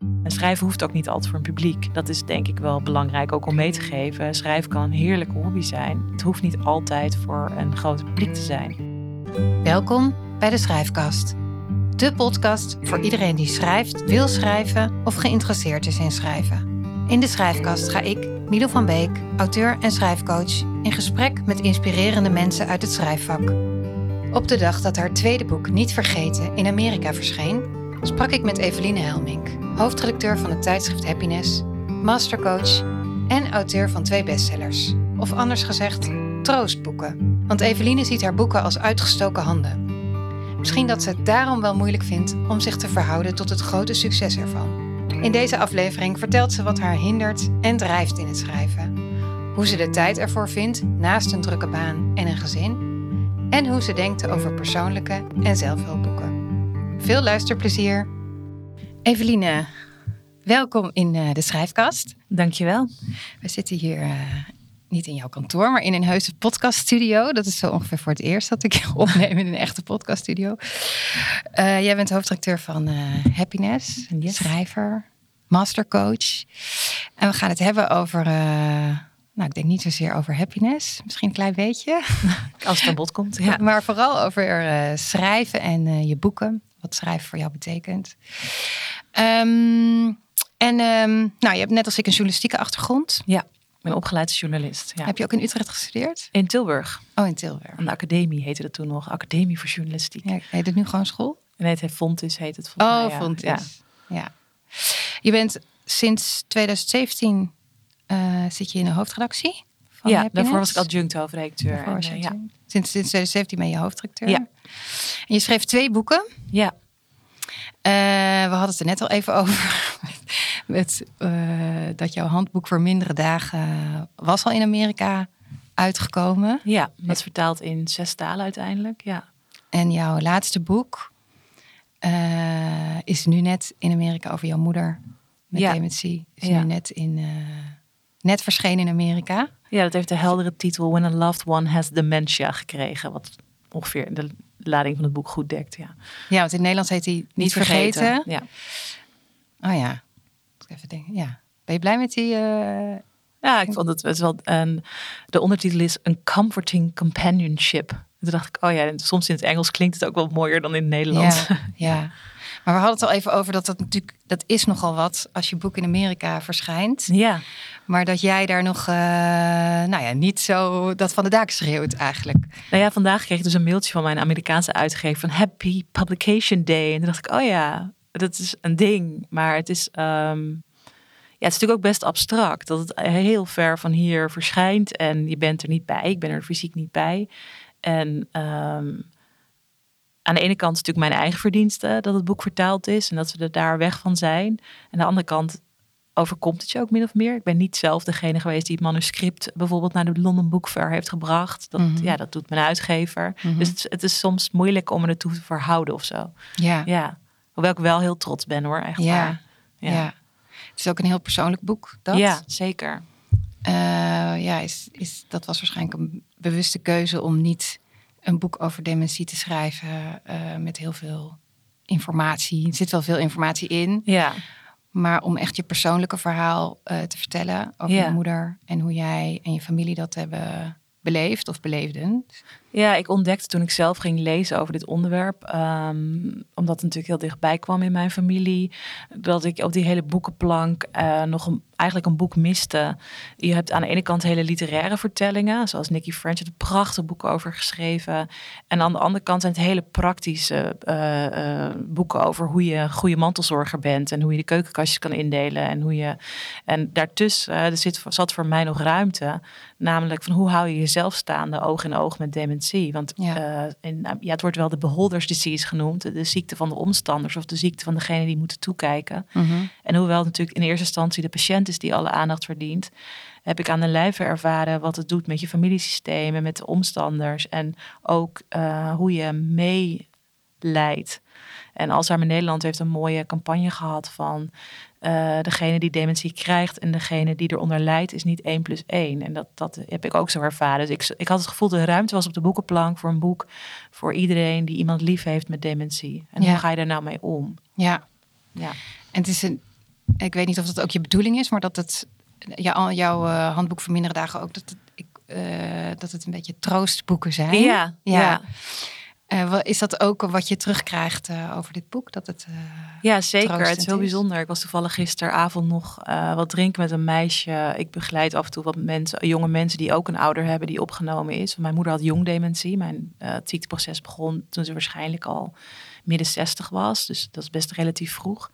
En schrijven hoeft ook niet altijd voor een publiek. Dat is denk ik wel belangrijk ook om mee te geven. Schrijven kan een heerlijke hobby zijn. Het hoeft niet altijd voor een groot publiek te zijn. Welkom bij de Schrijfkast. De podcast voor iedereen die schrijft, wil schrijven of geïnteresseerd is in schrijven. In de Schrijfkast ga ik, Milo van Beek, auteur en schrijfcoach, in gesprek met inspirerende mensen uit het schrijfvak. Op de dag dat haar tweede boek Niet Vergeten in Amerika verscheen, sprak ik met Eveline Helmink, hoofdredacteur van het tijdschrift Happiness, mastercoach en auteur van twee bestsellers. Of anders gezegd, troostboeken. Want Eveline ziet haar boeken als uitgestoken handen. Misschien dat ze het daarom wel moeilijk vindt om zich te verhouden tot het grote succes ervan. In deze aflevering vertelt ze wat haar hindert en drijft in het schrijven. Hoe ze de tijd ervoor vindt naast een drukke baan en een gezin. En hoe ze denkt over persoonlijke en zelfhulpboeken. Veel luisterplezier. Eveline, welkom in uh, de schrijfkast. Dankjewel. We zitten hier uh, niet in jouw kantoor, maar in een heuse podcaststudio. Dat is zo ongeveer voor het eerst dat ik opneem in een echte podcaststudio. Uh, jij bent hoofdredacteur van Happiness, Yes. schrijver, mastercoach. En we gaan het hebben over, nou ik denk niet zozeer over happiness, misschien een klein beetje. Als het aan bod komt, ja. Maar vooral over schrijven en je boeken wat schrijven voor jou betekent. Um, en um, nou, je hebt net als ik een journalistieke achtergrond. Ja, ik ben opgeleid als journalist. Ja. Heb je ook in Utrecht gestudeerd? In Tilburg. Oh, in Tilburg. Aan de academie heette dat toen nog. Academie voor Journalistiek. Ja, heet het nu gewoon school? Nee, het heeft Fontis heet het volgens oh, mij. Oh, Fontis. Ja. ja. Je bent sinds 2017 uh, zit je in de hoofdredactie. Van ja, Happiness. daarvoor was ik adjunct hoofdredacteur. En, uh, ja. Sinds, sinds 2017 ben je hoofdredacteur. Ja. En je schreef twee boeken. Ja. Uh, we hadden het er net al even over. met, uh, dat jouw handboek voor mindere dagen was al in Amerika uitgekomen. Ja, dat is vertaald in zes talen uiteindelijk. Ja. En jouw laatste boek uh, is nu net in Amerika over jouw moeder met ja. dementie. Is ja. nu net, in, net verschenen in Amerika. Ja, dat heeft de heldere titel When a Loved One Has Dementia gekregen. Wat ongeveer de lading van het boek goed dekt. Ja, ja want in Nederlands heet hij Niet, Niet vergeten. vergeten. Ja. Oh ja. Even denken. Ja. Ben je blij met die? Uh... Ja, ik vond het, het wel. een de ondertitel is een comforting companionship. Toen dacht ik, oh ja, soms in het Engels klinkt het ook wel mooier dan in het Nederlands. Ja, ja. Maar we hadden het al even over dat dat natuurlijk, dat is nogal wat als je boek in Amerika verschijnt. Ja. Maar dat jij daar nog, uh, nou ja, niet zo dat van de daken schreeuwt eigenlijk. Nou ja, vandaag kreeg ik dus een mailtje van mijn Amerikaanse uitgever van Happy Publication Day. En toen dacht ik, oh ja, dat is een ding. Maar het is, um, ja, het is natuurlijk ook best abstract. Dat het heel ver van hier verschijnt en je bent er niet bij. Ik ben er fysiek niet bij. En um, aan de ene kant is natuurlijk mijn eigen verdienste dat het boek vertaald is en dat we er daar weg van zijn. En aan de andere kant overkomt het je ook min of meer. Ik ben niet zelf degene geweest die het manuscript bijvoorbeeld naar de London Book Fair heeft gebracht. Dat, mm -hmm. ja, dat doet mijn uitgever. Mm -hmm. Dus het, het, is soms moeilijk om er naartoe te verhouden of zo. Ja. ja. Hoewel ik wel heel trots ben hoor, echt ja. waar. Ja. ja. Het is ook een heel persoonlijk boek, dat? Ja, zeker. Uh, ja, is, is, dat was waarschijnlijk een bewuste keuze om niet een boek over dementie te schrijven uh, met heel veel informatie. Er zit wel veel informatie in. Ja. Maar om echt je persoonlijke verhaal uh, te vertellen over Ja. je moeder en hoe jij en je familie dat hebben beleefd of beleefden. Ja, ik ontdekte toen ik zelf ging lezen over dit onderwerp, um, omdat het natuurlijk heel dichtbij kwam in mijn familie, dat ik op die hele boekenplank uh, nog een, eigenlijk een boek miste. Je hebt aan de ene kant hele literaire vertellingen, zoals Nicky French heeft een prachtig boek over geschreven. En aan de andere kant zijn het hele praktische uh, uh, boeken over hoe je een goede mantelzorger bent en hoe je de keukenkastjes kan indelen en hoe je. En daartussen er zit, zat voor mij nog ruimte, namelijk van hoe hou je jezelf staande oog in oog met dementie. Want ja. Uh, in, ja, het wordt wel de beholders disease genoemd. De ziekte van de omstanders of de ziekte van degene die moeten toekijken. Mm -hmm. En hoewel het natuurlijk in eerste instantie de patiënt is die alle aandacht verdient, heb ik aan de lijve ervaren wat het doet met je familiesystemen, met de omstanders en ook uh, hoe je meeleidt. En Alzheimer Nederland heeft een mooie campagne gehad van uh, degene die dementie krijgt en degene die eronder lijdt is niet 1 plus 1. En dat, dat heb ik ook zo ervaren. Dus ik, ik had het gevoel dat er ruimte was op de boekenplank voor een boek voor iedereen die iemand lief heeft met dementie. En Ja. hoe ga je daar nou mee om? Ja, Ja. en het is een, ik weet niet of dat ook je bedoeling is, maar dat het jou, jouw uh, handboek voor mindere dagen ook dat het, ik, uh, dat het een beetje troostboeken zijn. Ja, ja. ja. Uh, is dat ook wat je terugkrijgt uh, over dit boek? Dat het, uh, ja, zeker. Het is heel bijzonder. Ik was toevallig gisteravond nog wat drinken met een meisje. Ik begeleid af en toe wat mensen, jonge mensen die ook een ouder hebben die opgenomen is. Mijn moeder had jongdementie. Mijn het ziekteproces begon toen ze waarschijnlijk al midden 60 was. Dus dat is best relatief vroeg.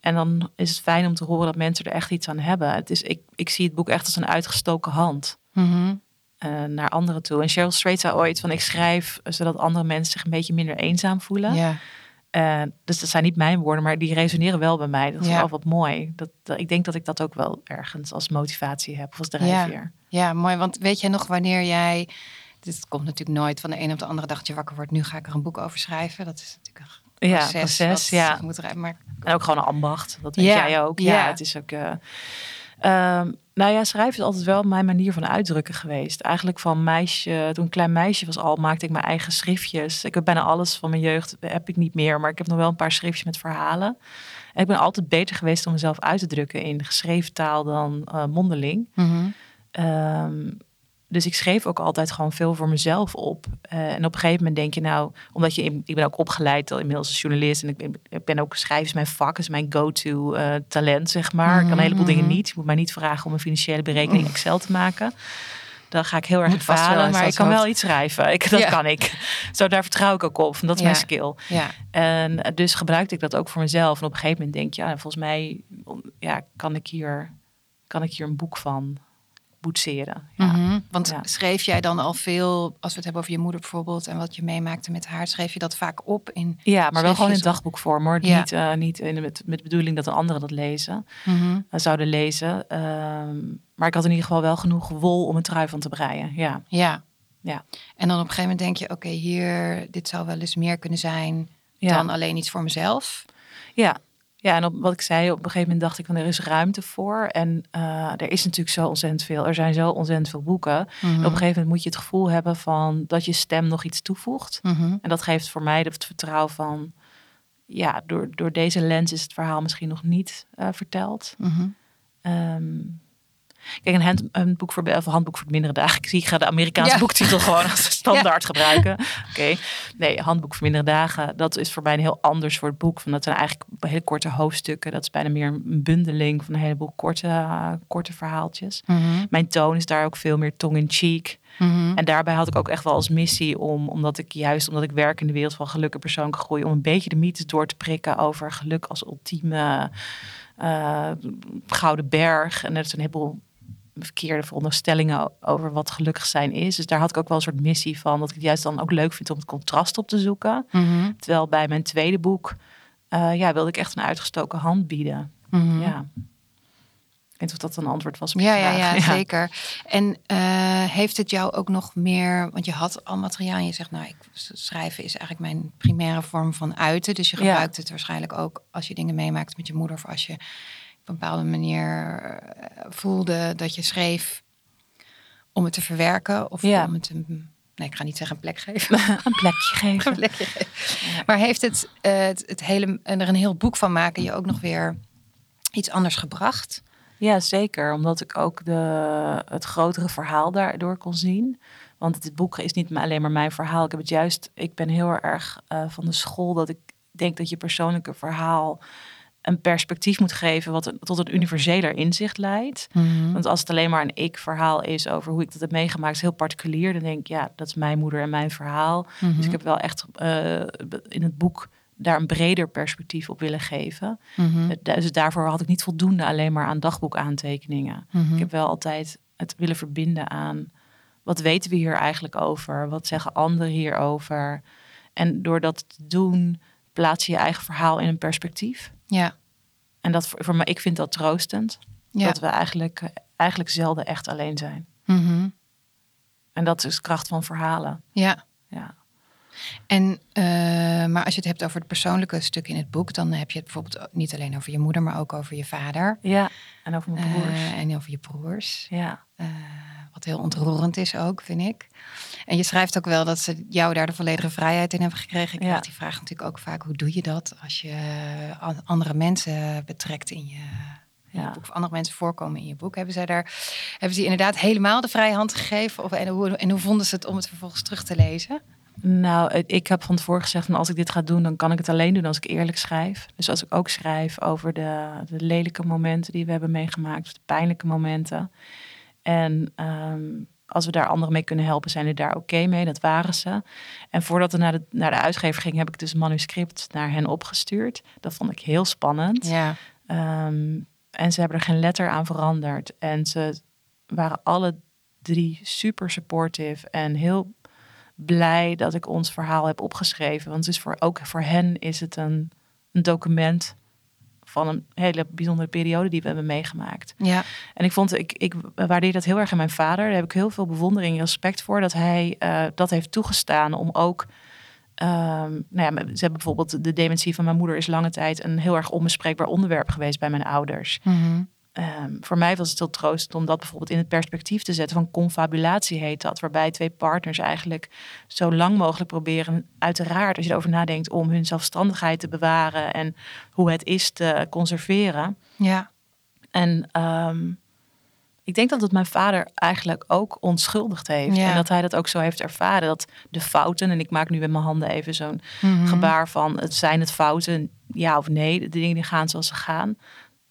En dan is het fijn om te horen dat mensen er echt iets aan hebben. Het is, ik, ik zie het boek echt als een uitgestoken hand. Mm uh, naar anderen toe. En Cheryl Strait zei ooit van ik schrijf zodat andere mensen zich een beetje minder eenzaam voelen. Ja. Uh, dus dat zijn niet mijn woorden, maar die resoneren wel bij mij. Dat is wel wat mooi. Dat, dat, ik denk dat ik dat ook wel ergens als motivatie heb of als drijfveer. Ja. ja, mooi. Want weet jij nog wanneer jij... Dit komt natuurlijk nooit van de een op de andere dag dat je wakker wordt. Nu ga ik er een boek over schrijven. Dat is natuurlijk een ja, proces. ja, moet maar... En ook gewoon een ambacht. Dat weet jij ook. Ja, het is ook... Uh, nou ja, schrijven is altijd wel mijn manier van uitdrukken geweest. Eigenlijk van meisje, toen een klein meisje was al, maakte ik mijn eigen schriftjes. Ik heb bijna alles van mijn jeugd, heb ik niet meer, maar ik heb nog wel een paar schriftjes met verhalen. En ik ben altijd beter geweest om mezelf uit te drukken in geschreven taal dan uh, mondeling. Mm dus ik schreef ook altijd gewoon veel voor mezelf op. Uh, en op een gegeven moment denk je nou, omdat je, ik ben ook opgeleid al inmiddels als journalist en ik ben, ik ben ook schrijven is mijn vak, is mijn go-to uh, talent zeg maar. Ik kan een heleboel dingen mhm. niet. Je moet mij niet vragen om een financiële berekening Excel te maken. Dan ga ik heel erg falen, maar ik kan wel iets schrijven. Ik, dat kan ik. Zo daar vertrouw ik ook op. dat is mijn skill. Ja. En dus gebruikte ik dat ook voor mezelf. En op een gegeven moment denk je, ja, volgens mij ja, kan ik hier kan ik hier een boek van boetseren. Ja. Mhm. Want schreef jij dan al veel, als we het hebben over je moeder bijvoorbeeld en wat je meemaakte met haar, schreef je dat vaak op in? Ja, maar wel gewoon in dagboekvorm hoor. Ja. Niet, uh, niet in, met, met bedoeling dat de anderen dat lezen, mm zouden lezen. Ehm, maar ik had in ieder geval wel genoeg wol om een trui van te breien. Ja. Ja. ja. En dan op een gegeven moment denk je, oké, hier, dit zou wel eens meer kunnen zijn dan alleen iets voor mezelf. Ja, ja, en op wat ik zei, op een gegeven moment dacht ik van er is ruimte voor. En uh, er is natuurlijk zo ontzettend veel. Er zijn zo ontzettend veel boeken. En op een mhm. gegeven moment moet je het gevoel hebben van dat je stem nog iets toevoegt. Mhm. En dat geeft voor mij het vertrouwen van ja, door, door deze lens is het verhaal misschien nog niet uh, verteld. Ehm, Kijk, een, hand, een boek voor, of handboek voor de mindere dagen. Ik zie, ik ga de Amerikaanse boektitel gewoon als standaard gebruiken. Oké, nee, handboek voor mindere dagen. Dat is voor mij een heel anders soort boek. Van dat zijn eigenlijk hele korte hoofdstukken. Dat is bijna meer een bundeling van een heleboel korte, korte verhaaltjes. Mhm. Mijn toon is daar ook veel meer tong in cheek. Mhm. En daarbij had ik ook echt wel als missie om, omdat ik juist omdat ik werk in de wereld van geluk en persoonlijke groei, om een beetje de mythes door te prikken over geluk als ultieme uh, gouden berg. En er is een heleboel verkeerde veronderstellingen over wat gelukkig zijn is. Dus daar had ik ook wel een soort missie van. Dat ik het juist dan ook leuk vind om het contrast op te zoeken. Mhm. Terwijl bij mijn tweede boek uh, ja, wilde ik echt een uitgestoken hand bieden. Mhm. Ja. Ik weet of dat een antwoord was op ja, ja, ja, ja, zeker. En uh, heeft het jou ook nog meer... Want je had al materiaal en je zegt... nou, ik, schrijven is eigenlijk mijn primaire vorm van uiten. Dus je gebruikt het waarschijnlijk ook als je dingen meemaakt met je moeder... of als je een bepaalde manier eh, voelde dat je schreef om het te verwerken of ja. om het een, nee, ik ga niet zeggen een plek geven, een plekje geven. een plekje geven. Maar heeft het, uh, het, het hele en er een heel boek van maken je ook nog weer iets anders gebracht? Ja, zeker. Omdat ik ook de, het grotere verhaal daardoor kon zien. Want het boek is niet alleen maar mijn verhaal. Ik heb het juist, ik ben heel erg uh, van de school dat ik denk dat je persoonlijke verhaal een perspectief moet geven wat tot een universeler inzicht leidt. Mhm. Want als het alleen maar een ik-verhaal is over hoe ik dat heb meegemaakt, is heel particulier. Dan denk ik, ja, dat is mijn moeder en mijn verhaal. Mhm. Dus ik heb wel echt uh, in het boek daar een breder perspectief op willen geven. Mm Dus daarvoor had ik niet voldoende alleen maar aan dagboekaantekeningen. Mhm. Ik heb wel altijd het willen verbinden aan wat weten we hier eigenlijk over? Wat zeggen anderen hierover? En door dat te doen, plaats je je eigen verhaal in een perspectief. Ja. En dat voor, voor mij, ik vind dat troostend. Ja. Dat we eigenlijk, eigenlijk zelden echt alleen zijn. Mm En dat is kracht van verhalen. Ja. ja. En, uh, maar als je het hebt over het persoonlijke stuk in het boek, dan heb je het bijvoorbeeld niet alleen over je moeder, maar ook over je vader. Ja, en over mijn broers. Uh, en over je broers. Ja. Uh, Wat heel ontroerend is ook, vind ik. En je schrijft ook wel dat ze jou daar de volledige vrijheid in hebben gekregen. Ik Ja. krijg die vraag natuurlijk ook vaak. Hoe doe je dat als je an- andere mensen betrekt in je, in je Ja. boek? Of andere mensen voorkomen in je boek. Hebben zij daar, hebben ze inderdaad helemaal de vrije hand gegeven? Of, en, hoe, en hoe vonden ze het om het vervolgens terug te lezen? Nou, ik heb van tevoren gezegd van als ik dit ga doen, dan kan ik het alleen doen als ik eerlijk schrijf. Dus als ik ook schrijf over de, de lelijke momenten die we hebben meegemaakt, of de pijnlijke momenten. En ehm, als we daar anderen mee kunnen helpen, zijn die daar oké mee. Dat waren ze. En voordat we naar de, naar de uitgever ging, heb ik dus een manuscript naar hen opgestuurd. Dat vond ik heel spannend. Ja, Ehm, en ze hebben er geen letter aan veranderd. En ze waren alle drie super supportive en heel blij dat ik ons verhaal heb opgeschreven. Want het is voor, ook voor hen is het een, een document van een hele bijzondere periode die we hebben meegemaakt. ja, En ik vond, ik, ik waardeer dat heel erg aan mijn vader. Daar heb ik heel veel bewondering en respect voor dat hij eh, dat heeft toegestaan om ook. ehm, nou ja, ze hebben bijvoorbeeld de dementie van mijn moeder is lange tijd een heel erg onbespreekbaar onderwerp geweest bij mijn ouders. Mhm. Ehm, voor mij was het heel troostend om dat bijvoorbeeld in het perspectief te zetten van confabulatie heet dat, waarbij twee partners eigenlijk zo lang mogelijk proberen, uiteraard als je erover nadenkt, om hun zelfstandigheid te bewaren en hoe het is te conserveren. ja, En ehm, ik denk dat het mijn vader eigenlijk ook onschuldigd heeft. Ja. En dat hij dat ook zo heeft ervaren. Dat de fouten, en ik maak nu met mijn handen even zo'n Mhm. gebaar van... het zijn het fouten, ja of nee, de dingen die gaan zoals ze gaan.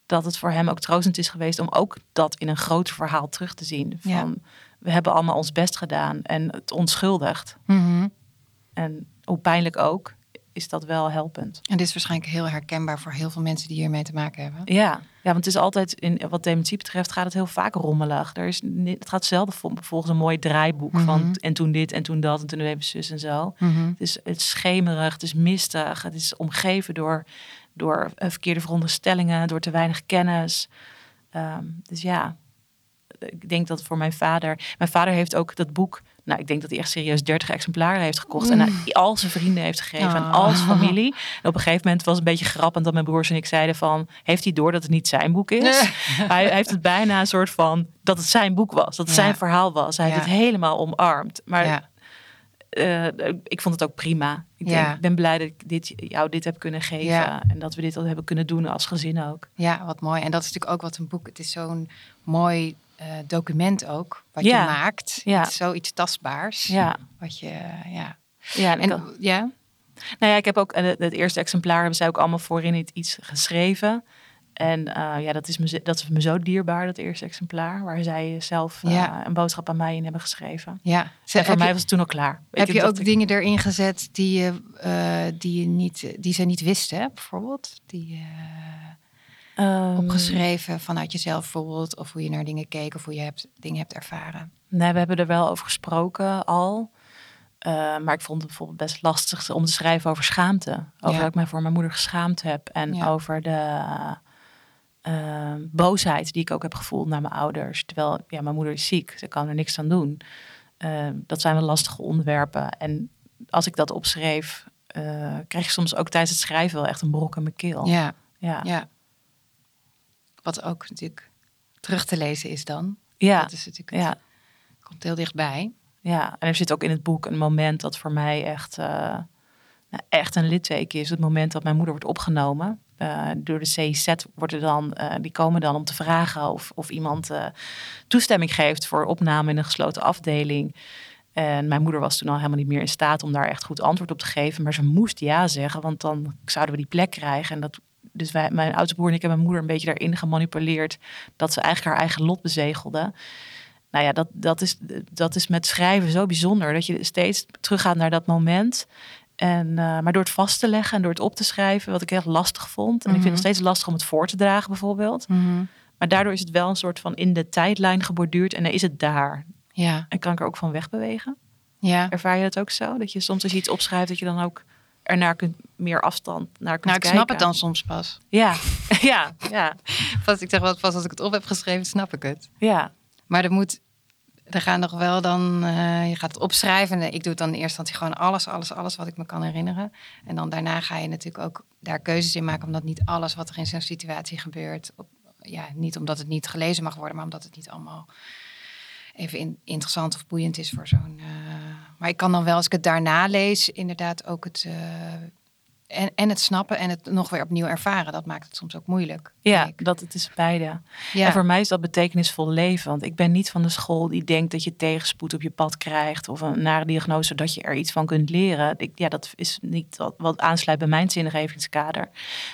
Dat het voor hem ook troostend is geweest om ook dat in een groter verhaal terug te zien. Van, Ja. we hebben allemaal ons best gedaan en het onschuldigt. Mhm. En hoe pijnlijk ook, is dat wel helpend. En dit is waarschijnlijk heel herkenbaar voor heel veel mensen die hiermee te maken hebben. Ja, ja, want het is altijd, in, wat dementie betreft, gaat het heel vaak rommelig. Er is, het gaat zelden vol- volgens een mooi draaiboek Mhm. van en toen dit en toen dat en toen even zus en zo. Mhm. Het is, het is schemerig, het is mistig, het is omgeven door, door eh, verkeerde veronderstellingen, door te weinig kennis. Ehm, dus ja, ik denk dat voor mijn vader. Mijn vader heeft ook dat boek. Nou, ik denk dat hij echt serieus 30 exemplaren heeft gekocht. En aan al zijn vrienden heeft gegeven. En Oh. al zijn familie. En op een gegeven moment was het een beetje grappend dat mijn broers en ik zeiden van... Heeft hij door dat het niet zijn boek is? hij, hij heeft het bijna een soort van... Dat het zijn boek was. Dat het Ja. zijn verhaal was. Hij heeft het helemaal omarmd. Maar ja. Eh, ik vond het ook prima. Ik, Ja. denk, ik ben blij dat ik dit, jou dit heb kunnen geven. Ja. En dat we dit al hebben kunnen doen als gezin ook. ja, wat mooi. En dat is natuurlijk ook wat een boek... Het is zo'n mooi eh, document ook, wat Ja. je maakt. Ja. Het is zoiets tastbaars. Ja, Wat je, ja. ja, en, En, ja? nou ja, ik heb ook eh, het, eerste exemplaar hebben zij ook allemaal voorin iets geschreven. En eh, ja, dat is, me, zo- dat is me zo dierbaar, dat eerste exemplaar. Waar zij zelf eh, Ja. een boodschap aan mij in hebben geschreven. Ja. En voor mij je, was het toen al klaar. Weet heb je, ook ik- dingen erin gezet die, je, eh, die, je niet, die ze niet wisten, hè, bijvoorbeeld? Die Ehm, opgeschreven vanuit jezelf bijvoorbeeld? Of hoe je naar dingen keek of hoe je hebt, dingen hebt ervaren? Nee, we hebben er wel over gesproken al. Maar ik vond het bijvoorbeeld best lastig om te schrijven over schaamte. Over Ja. dat ik mij voor mijn moeder geschaamd heb. En Ja. over de eh, boosheid die ik ook heb gevoeld naar mijn ouders. Terwijl ja, mijn moeder is ziek, ze kan er niks aan doen. Eh, dat zijn wel lastige onderwerpen. En als ik dat opschreef, eh, kreeg ik soms ook tijdens het schrijven wel echt een brok in mijn keel. Ja, ja. ja. Wat ook natuurlijk terug te lezen is dan. ja. Dat is natuurlijk, ja. komt heel dichtbij. Ja, en er zit ook in het boek een moment dat voor mij echt, eh, nou, echt een litteken is. Het moment dat mijn moeder wordt opgenomen. Eh, door de CIZ er dan, eh, die komen dan om te vragen of, of iemand eh, toestemming geeft voor opname in een gesloten afdeling. En mijn moeder was toen al helemaal niet meer in staat om daar echt goed antwoord op te geven. Maar ze moest ja zeggen, want dan zouden we die plek krijgen. En dat, dus wij, mijn oudste en ik hebben mijn moeder een beetje daarin gemanipuleerd. Dat ze eigenlijk haar eigen lot bezegelde. Nou ja, dat, dat, is, dat is met schrijven zo bijzonder. Dat je steeds teruggaat naar dat moment. En, eh, maar door het vast te leggen en door het op te schrijven, wat ik heel lastig vond. En ik vind Mhm. het steeds lastig om het voor te dragen, bijvoorbeeld. Maar daardoor is het wel een soort van in de tijdlijn geborduurd. En dan is het daar. Ja, En kan ik er ook van wegbewegen. ja. Ervaar je dat ook zo? Dat je soms als je iets opschrijft, dat je dan ook ernaar kunt, meer afstand naar kunt Nou, ik kijken? snap het dan soms pas. Ja, ja, ja, Pas, ik zeg wel, pas als ik het op heb geschreven, snap ik het. ja. Maar er moet, er gaan nog wel dan, eh, je gaat het opschrijven. En ik doe het dan in eerste instantie gewoon alles, alles, alles wat ik me kan herinneren. En dan daarna ga je natuurlijk ook daar keuzes in maken, omdat niet alles wat er in zo'n situatie gebeurt, op, ja, niet omdat het niet gelezen mag worden, maar omdat het niet allemaal even in, interessant of boeiend is voor zo'n. Uh, maar ik kan dan wel, als ik het daarna lees, inderdaad ook het. Uh, en, en het snappen en het nog weer opnieuw ervaren. Dat maakt het soms ook moeilijk. Ja, dat het is beide. Ja. En voor mij is dat betekenisvol leven. Want ik ben niet van de school die denkt dat je tegenspoed op je pad krijgt. Of een nare diagnose, dat je er iets van kunt leren. Ik, ja, dat is niet wat, wat aansluit bij mijn zingevingskader.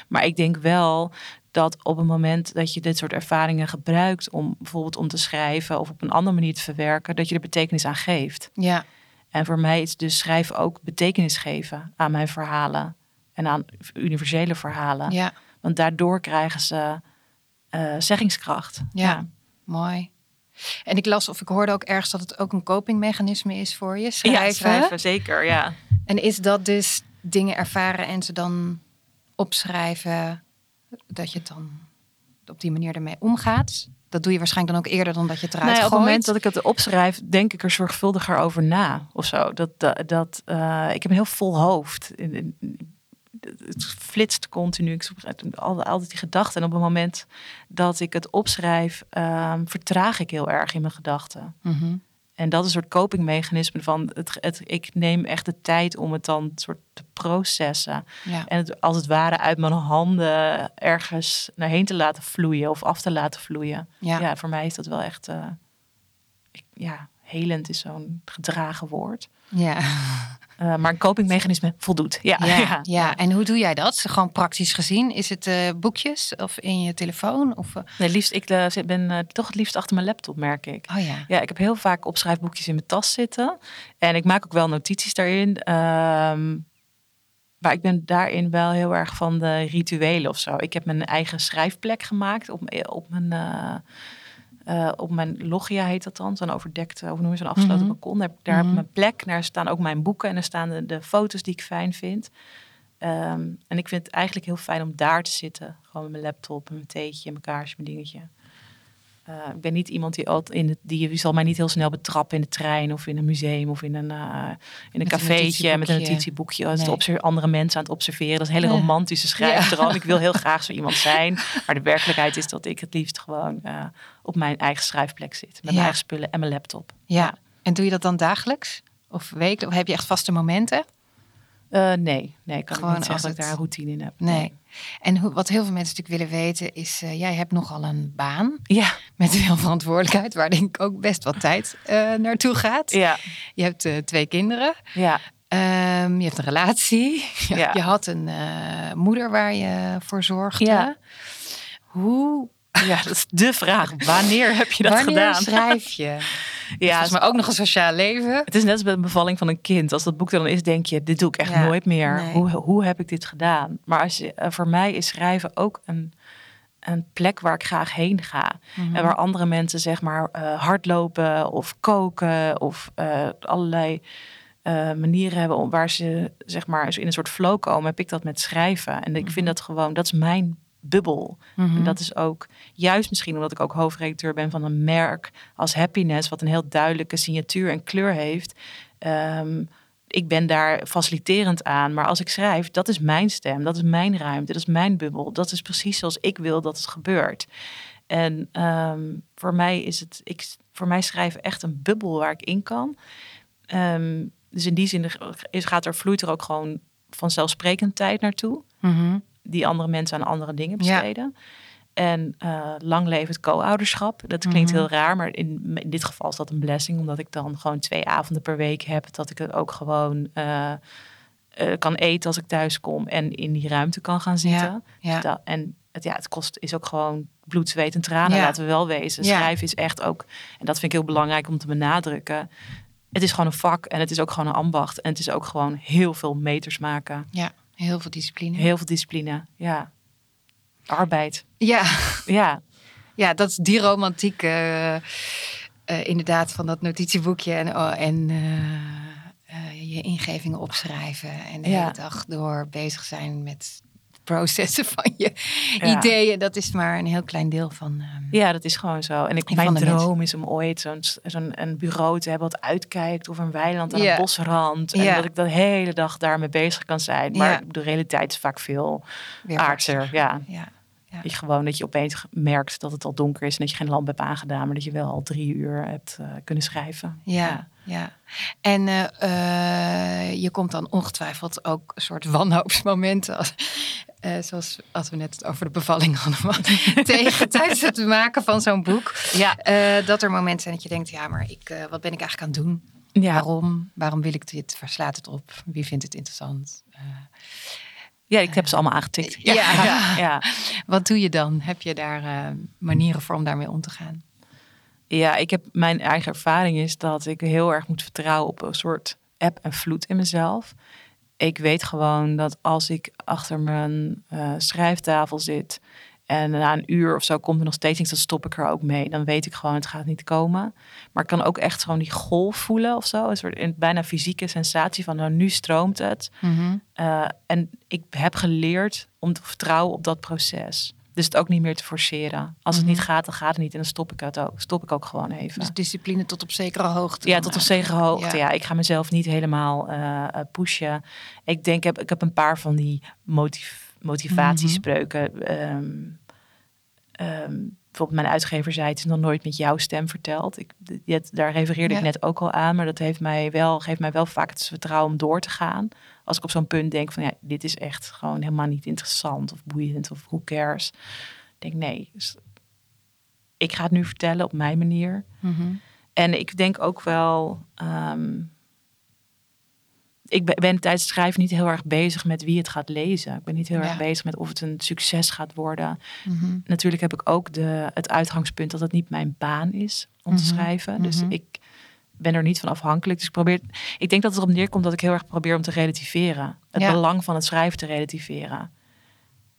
Maar ik denk wel dat op het moment dat je dit soort ervaringen gebruikt om bijvoorbeeld om te schrijven of op een andere manier te verwerken, dat je er betekenis aan geeft. Ja. En voor mij is dus schrijven ook betekenis geven aan mijn verhalen en aan universele verhalen. Ja. Want daardoor krijgen ze uh, zeggingskracht. Ja, mooi. En ik las of ik hoorde ook ergens dat het ook een copingmechanisme is voor je. Schrijven. Ja, schrijven, zeker, ja. En is dat dus dingen ervaren en ze dan opschrijven, dat je het dan op die manier ermee omgaat? Dat doe je waarschijnlijk dan ook eerder dan dat je het eruit nou Op het moment dat ik het opschrijf, denk ik er zorgvuldiger over na. Of zo. Dat, dat, dat uh, ik heb een heel vol hoofd het flitst continu. Ik zoek altijd die gedachten. En op het moment dat ik het opschrijf, um, vertraag ik heel erg in mijn gedachten. Mhm. En dat is een soort copingmechanisme van het, het, ik neem echt de tijd om het dan soort te processen. Ja. En het als het ware uit mijn handen ergens naar heen te laten vloeien of af te laten vloeien. Ja, ja voor mij is dat wel echt, uh, ik, ja, helend is zo'n gedragen woord. Ja. Uh, maar een copingmechanisme voldoet. Ja, ja, ja, en hoe doe jij dat? Gewoon praktisch gezien? Is het uh, boekjes of in je telefoon? Of, uh... Nee, liefst, ik ben toch het liefst achter mijn laptop, merk ik. Oh ja. Ja, ik heb heel vaak opschrijfboekjes in mijn tas zitten. En ik maak ook wel notities daarin. Ehm, maar ik ben daarin wel heel erg van de rituelen of zo. Ik heb mijn eigen schrijfplek gemaakt op, op mijn uh, op mijn loggia heet dat dan, zo'n overdekte, of noem je zo'n afgesloten mm balkon. Daar, daar heb ik mhm. mijn plek, daar staan ook mijn boeken en er staan de, de foto's die ik fijn vind. Um, en ik vind het eigenlijk heel fijn om daar te zitten. Gewoon met mijn laptop, mijn theetje, mijn kaarsje, mijn dingetje. Uh, ik ben niet iemand die altijd in het, die zal mij niet heel snel betrappen in de trein of in een museum of in een, uh, in een cafeetje met een notitieboekje. Als nee. andere mensen aan het observeren. Dat is een hele romantische schrijfdroom. Ja. Ik wil heel graag zo iemand zijn. Maar de werkelijkheid is dat ik het liefst gewoon uh, op mijn eigen schrijfplek zit. Met mijn eigen spullen en mijn laptop. Ja. En doe je dat dan dagelijks? Of wekelijks? Of heb je echt vaste momenten? Uh, nee, nee, ik kan Gewoon niet zeggen dat ik daar een routine in heb. Nee. En hoe, wat heel veel mensen natuurlijk willen weten is, uh, jij hebt nogal een baan. Ja. Met veel verantwoordelijkheid, waar denk ik ook best wat tijd uh, naartoe gaat. Ja. Je hebt twee kinderen. Ja. Um, je hebt een relatie. Ja. Je had een moeder waar je voor zorgde. Ja. Hoe... Ja, dat is de vraag. Wanneer heb je dat Wanneer gedaan? schrijf je? Ja, maar ook nog een sociaal leven. Het is net als bij een bevalling van een kind. Als dat boek er dan is, denk je, dit doe ik echt nooit meer. Hoe, hoe heb ik dit gedaan? Maar als je, eh, voor mij is schrijven ook een, een plek waar ik graag heen ga. Mhm. En waar andere mensen zeg maar uh, hardlopen of koken of uh, allerlei manieren hebben om waar ze zeg maar in een soort flow komen, heb ik dat met schrijven. En ik vind Mhm. dat gewoon, dat is mijn bubbel. Mhm. En dat is ook juist misschien omdat ik ook hoofdredacteur ben van een merk als Happiness, wat een heel duidelijke signatuur en kleur heeft. Ehm, ik ben daar faciliterend aan, maar als ik schrijf, dat is mijn stem, dat is mijn ruimte, dat is mijn bubbel. Dat is precies zoals ik wil dat het gebeurt. En ehm, voor mij is het, ik, voor mij schrijven echt een bubbel waar ik in kan. Ehm, dus in die zin is, gaat er, vloeit er ook gewoon vanzelfsprekend tijd naartoe Mhm. Die andere mensen aan andere dingen besteden. En uh, lang leven het co-ouderschap. Dat klinkt Mhm. heel raar, maar in, in, dit geval is dat een blessing, omdat ik dan gewoon twee avonden per week heb. Dat ik het ook gewoon uh, uh, kan eten als ik thuis kom en in die ruimte kan gaan zitten. Ja, ja. Dat, en het, ja, het kost is ook gewoon bloed, zweet en tranen, Ja. laten we wel wezen. Schrijven is echt ook, en dat vind ik heel belangrijk om te benadrukken. Het is gewoon een vak en het is ook gewoon een ambacht. En het is ook gewoon heel veel meters maken. Ja, heel veel discipline. Heel veel discipline, ja. Arbeid, Ja, ja. ja, dat is die romantiek eh, eh, inderdaad van dat notitieboekje en, oh, en eh, je ingevingen opschrijven en de Ja. hele dag door bezig zijn met processen van je Ja. ideeën. Dat is maar een heel klein deel van. ehm, Ja, dat is gewoon zo. En ik, mijn droom is om ooit zo'n zo'n een bureau te hebben wat uitkijkt of een weiland aan Ja. een bosrand. En Ja. dat ik de hele dag daarmee bezig kan zijn. Maar de realiteit is vaak veel weer aardser. Ja. Ja, Ja. Je gewoon dat je opeens merkt dat het al donker is en dat je geen lamp hebt aangedaan, maar dat je wel al drie uur hebt uh, kunnen schrijven. Ja, ja. En uh, uh, je komt dan ongetwijfeld ook een soort wanhoopsmomenten, als, zoals als we net het over de bevalling hadden, tegen tijdens het maken van zo'n boek. Ja. dat er momenten zijn dat je denkt, ja, maar ik, wat ben ik eigenlijk aan het doen? Ja. Waarom? Waarom wil ik dit? Verslaat het op? Wie vindt het interessant? Ja, ik heb ze allemaal aangetikt. Ja, ja. ja. Wat doe je dan? Heb je daar manieren voor om daarmee om te gaan? Ja, ik heb mijn eigen ervaring is dat ik heel erg moet vertrouwen op een soort app en vloed in mezelf. Ik weet gewoon dat als ik achter mijn uh, schrijftafel zit en na een uur of zo komt er nog steeds niks, dan stop ik er ook mee. Dan weet ik gewoon, het gaat niet komen. Maar ik kan ook echt gewoon die golf voelen of zo. Een soort een bijna fysieke sensatie van, nou nu stroomt het. Mhm. Uh, en ik heb geleerd om te vertrouwen op dat proces. Dus het ook niet meer te forceren. Als het niet Mhm. gaat, dan gaat het niet. En dan stop ik het ook. Stop ik ook gewoon even. Dus discipline tot op zekere hoogte. Ja, tot op zekere hoogte. Ja. Ja. ik ga mezelf niet helemaal eh, eh, pushen. Ik denk, ik heb, ik heb een paar van die motiv motivatiespreuken. Ehm, ehm, bijvoorbeeld mijn uitgever zei, het is nog nooit met jouw stem verteld. Ik, dit- daar refereerde Ja. ik net ook al aan. Maar dat heeft mij wel, geeft mij wel vaak het vertrouwen om door te gaan. Als ik op zo'n punt denk van, ja, dit is echt gewoon helemaal niet interessant of boeiend of who cares. Ik denk, nee, dus ik ga het nu vertellen op mijn manier. Mhm. En ik denk ook wel. ehm, ik ben, ben tijdens het schrijven niet heel erg bezig met wie het gaat lezen. Ik ben niet heel Ja. erg bezig met of het een succes gaat worden. Mhm. Natuurlijk heb ik ook de, het uitgangspunt dat het niet mijn baan is om te Mhm. schrijven. Dus ik ben er niet van afhankelijk. Dus ik probeer. Ik denk dat het erop neerkomt dat ik heel erg probeer om te relativeren. Het Ja. belang van het schrijven te relativeren.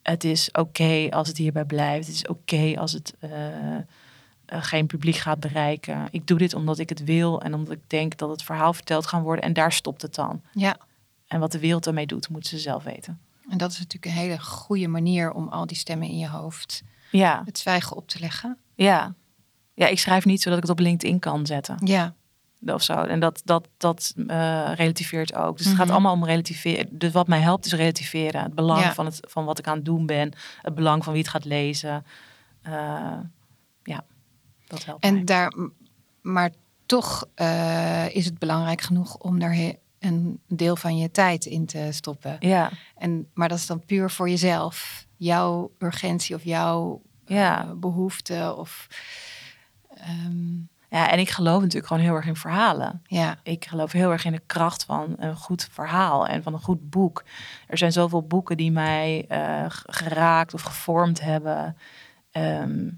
Het is oké als het hierbij blijft. Het is oké als het eh, eh, geen publiek gaat bereiken. Ik doe dit omdat ik het wil en omdat ik denk dat het verhaal verteld gaan worden. En daar stopt het dan. Ja, En wat de wereld ermee doet, moeten ze zelf weten. en dat is natuurlijk een hele goede manier om al die stemmen in je hoofd Ja, het zwijgen op te leggen. ja. Ja, ik schrijf niet zodat ik het op LinkedIn kan zetten. Ja, of zo. En dat, dat, dat eh, relativeert ook. Dus het gaat Mhm. allemaal om relativeren. Dus wat mij helpt is relativeren. Het belang Ja. van, het, van wat ik aan het doen ben. Het belang van wie het gaat lezen. Eh, ja, dat helpt mij. en daar, maar toch eh, is het belangrijk genoeg om daar een deel van je tijd in te stoppen. Ja, En, maar dat is dan puur voor jezelf. Jouw urgentie of jouw ja. eh, behoefte of ehm, ja, en ik geloof natuurlijk gewoon heel erg in verhalen. ja, Ik geloof heel erg in de kracht van een goed verhaal en van een goed boek. Er zijn zoveel boeken die mij eh, geraakt of gevormd hebben. Ehm,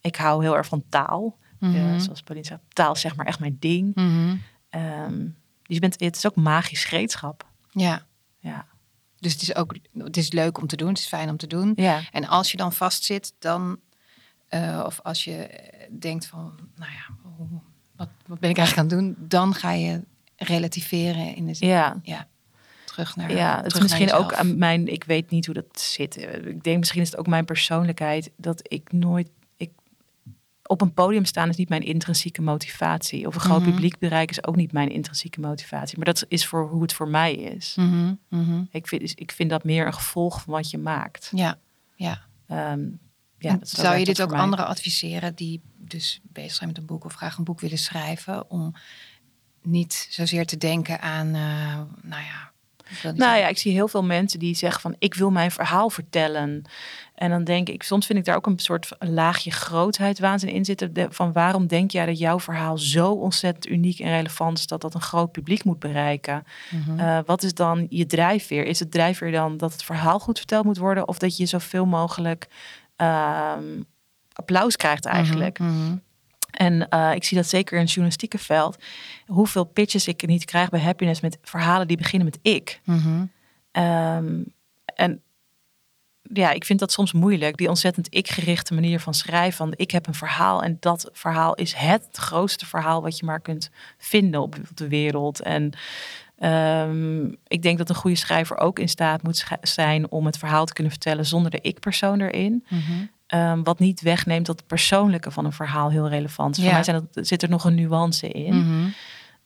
ik hou heel erg van taal. Mhm. Eh, zoals Pauline zegt, taal is zeg maar echt mijn ding. Mhm. Ehm, dus je bent, het is ook magisch gereedschap. ja. Ja. Dus het is ook het is leuk om te doen, het is fijn om te doen. Ja. En als je dan vastzit, dan eh, of als je denkt van, nou ja, wat, wat ben ik eigenlijk aan het doen, dan ga je relativeren in de zin, Ja. ja, terug naar. ja, het is misschien ook aan mijn, ik weet niet hoe dat zit. Ik denk misschien is het ook mijn persoonlijkheid dat ik nooit, ik, op een podium staan is niet mijn intrinsieke motivatie. Of een groot Mhm. publiek bereiken is ook niet mijn intrinsieke motivatie. Maar dat is voor hoe het voor mij is. Mhm, mhm. Ik, vind, ik vind dat meer een gevolg van wat je maakt. Ja, ja. Ehm, ja dat- Zou je dit ook anderen adviseren die dus bezig zijn met een boek of graag een boek willen schrijven, om niet zozeer te denken aan, eh, nou ja. Nou zeggen- ja, ik zie heel veel mensen die zeggen van ik wil mijn verhaal vertellen. En dan denk ik, soms vind ik daar ook een soort laagje grootheid waanzin in zitten. De- Van waarom denk jij dat jouw verhaal zo ontzettend uniek en relevant is dat dat een groot publiek moet bereiken? Mhm. Eh, wat is dan je drijfveer? Is het drijfveer dan dat het verhaal goed verteld moet worden of dat je zoveel mogelijk ehm, applaus krijgt eigenlijk? Mhm, mhm. En eh, ik zie dat zeker in het journalistieke veld. Hoeveel pitches ik niet krijg bij Happiness met verhalen die beginnen met ik. Mhm. Ehm, en ja, ik vind dat soms moeilijk. Die ontzettend ik-gerichte manier van schrijven. Van ik heb een verhaal en dat verhaal is het grootste verhaal wat je maar kunt vinden op de wereld. En ehm, ik denk dat een goede schrijver ook in staat moet zijn om het verhaal te kunnen vertellen zonder de ik-persoon erin. Mhm. Ehm, wat niet wegneemt dat het persoonlijke van een verhaal heel relevant is. Ja. Voor mij zijn dat, zit er nog een nuance in. Mhm.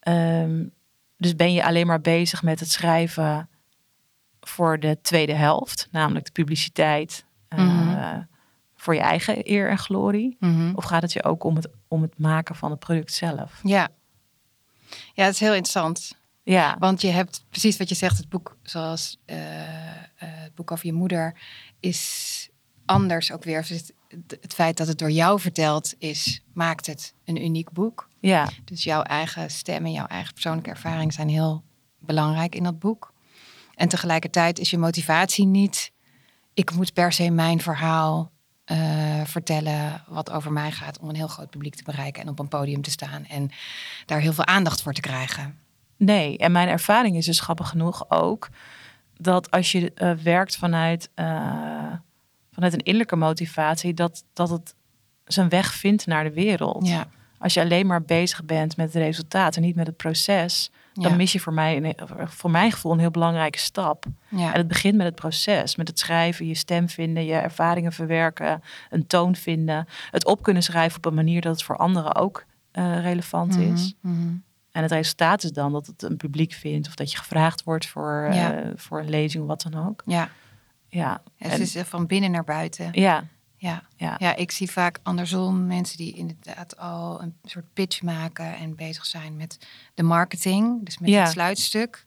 Ehm, dus ben je alleen maar bezig met het schrijven voor de tweede helft, namelijk de publiciteit, eh, Mhm. voor je eigen eer en glorie? Of gaat het je ook om het, om het maken van het product zelf? Ja. Ja, het is heel interessant. Ja, Want je hebt precies wat je zegt, het boek zoals eh, eh, het boek over je moeder is anders ook weer. Dus Het, het feit dat het door jou verteld is, maakt het een uniek boek. ja, Dus jouw eigen stem en jouw eigen persoonlijke ervaring zijn heel belangrijk in dat boek. En tegelijkertijd is je motivatie niet, ik moet per se mijn verhaal eh, vertellen wat over mij gaat om een heel groot publiek te bereiken en op een podium te staan en daar heel veel aandacht voor te krijgen. Nee. En mijn ervaring is dus grappig genoeg ook dat als je eh, werkt vanuit, eh, vanuit een innerlijke motivatie, dat, dat het zijn weg vindt naar de wereld. Ja, Als je alleen maar bezig bent met het resultaat en niet met het proces, dan mis je voor mij, een, voor mijn gevoel, een heel belangrijke stap. ja. En het begint met het proces, met het schrijven, je stem vinden, je ervaringen verwerken, een toon vinden, het op kunnen schrijven op een manier dat het voor anderen ook eh, relevant is. Mhm. En het resultaat is dan dat het een publiek vindt of dat je gevraagd wordt voor, eh, Ja. voor een lezing of wat dan ook. Ja, Ja, het is eh, van binnen naar buiten. ja, Ja. ja. ja, ik zie vaak andersom mensen die inderdaad al een soort pitch maken en bezig zijn met de marketing, dus met Ja. het sluitstuk.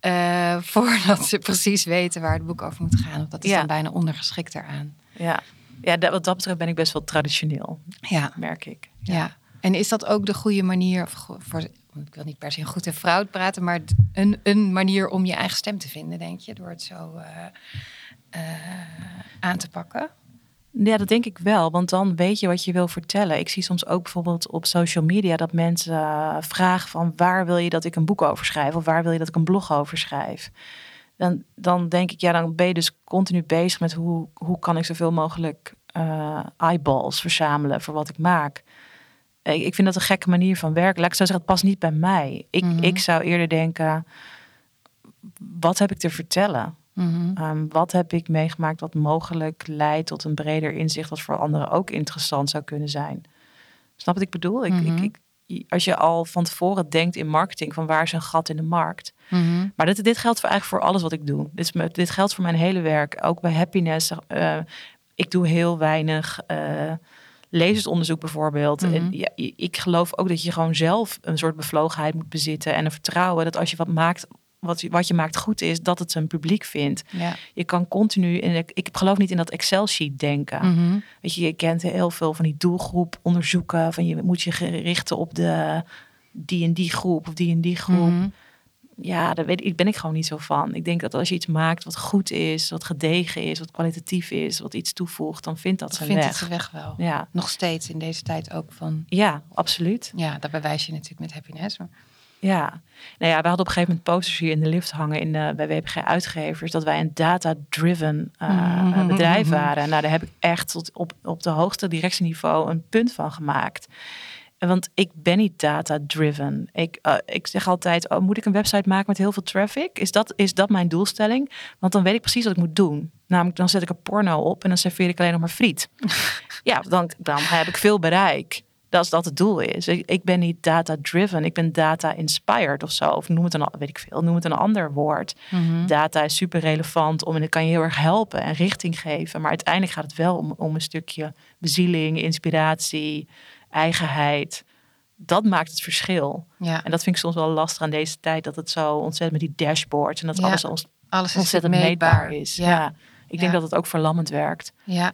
eh, voordat ze precies weten waar het boek over moet gaan. Of dat is Ja. dan bijna ondergeschikt eraan. ja. ja dat, wat dat betreft ben ik best wel traditioneel, Ja, merk ik. ja. En is dat ook de goede manier, voor, ik wil niet per se goed en fout praten, maar een, een manier om je eigen stem te vinden, denk je, door het zo eh, eh, aan te pakken? Ja, dat denk ik wel, want dan weet je wat je wil vertellen. Ik zie soms ook bijvoorbeeld op social media dat mensen eh, vragen van waar wil je dat ik een boek over schrijf of waar wil je dat ik een blog over schrijf. Dan, dan denk ik, ja, dan ben je dus continu bezig met hoe, hoe kan ik zoveel mogelijk eyeballs verzamelen voor wat ik maak. Ik, vind dat een gekke manier van werken. Laat ik zo zeggen, het past niet bij mij. Ik, Mhm. ik zou eerder denken, wat heb ik te vertellen? Mhm. Ehm, wat heb ik meegemaakt wat mogelijk leidt tot een breder inzicht, wat voor anderen ook interessant zou kunnen zijn? Snap wat ik bedoel? Ik, Mhm. ik, ik, als je al van tevoren denkt in marketing, van waar is een gat in de markt? Mhm. Maar dit, dit geldt voor eigenlijk voor alles wat ik doe. Dit, is, dit geldt voor mijn hele werk. Ook bij Happiness. eh, ik doe heel weinig lezersonderzoek bijvoorbeeld. Mhm. En ja, ik geloof ook dat je gewoon zelf een soort bevlogenheid moet bezitten. En een vertrouwen dat als je wat maakt, wat je, wat je maakt goed is, dat het zijn publiek vindt. Ja. Je kan continu, ik, ik geloof niet in dat Excel-sheet denken. Mhm. Weet je, je kent heel veel van die doelgroep onderzoeken. Van je moet je richten op de die en die groep of die en die groep. Mhm. Ja, daar weet ik, ben ik gewoon niet zo van. Ik denk dat als je iets maakt wat goed is, wat gedegen is, wat kwalitatief is, wat iets toevoegt, dan vindt dat Dat zijn vindt weg. het zijn weg wel. Ja, Nog steeds in deze tijd ook van... ja, absoluut. Ja, dat bewijs je natuurlijk met happiness. Maar... Ja, nou ja, we hadden op een gegeven moment posters hier in de lift hangen in de, bij WPG Uitgevers dat wij een data-driven eh, Mhm. bedrijf waren. Nou, daar heb ik echt tot op, op de hoogste directieniveau een punt van gemaakt. Want ik ben niet data-driven. Ik, eh, ik zeg altijd, oh, moet ik een website maken met heel veel traffic? Is dat, is dat mijn doelstelling? Want dan weet ik precies wat ik moet doen. Namelijk, dan zet ik een porno op en dan serveer ik alleen nog maar friet. ja, dan, dan heb ik veel bereik. Dat is dat het doel is. Ik, ik ben niet data-driven. Ik ben data-inspired of zo. Of noem het een, weet ik veel, noem het een ander woord. Data is super relevant om en het kan je heel erg helpen en richting geven. Maar uiteindelijk gaat het wel om, om een stukje bezieling, inspiratie, eigenheid. Dat maakt het verschil. Ja, En dat vind ik soms wel lastig aan deze tijd. Dat het zo ontzettend met die dashboards en dat Ja, alles ons alles ontzettend meetbaar. meetbaar is. Ja. Ja, Ik denk dat het ook verlammend werkt. ja.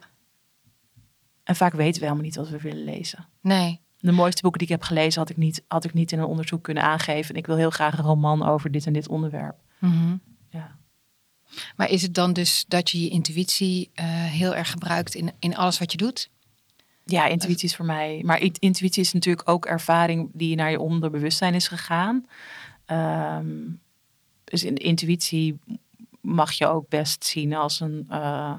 En vaak weten we helemaal niet wat we willen lezen. Nee. De mooiste boeken die ik heb gelezen had ik niet, had ik niet in een onderzoek kunnen aangeven. En ik wil heel graag een roman over dit en dit onderwerp. Mhm. Ja. Maar is het dan dus dat je je intuïtie eh, heel erg gebruikt in, in alles wat je doet? Ja, intuïtie is voor mij. Maar intuïtie is natuurlijk ook ervaring die naar je onderbewustzijn is gegaan. Ehm, dus in intuïtie mag je ook best zien als een eh,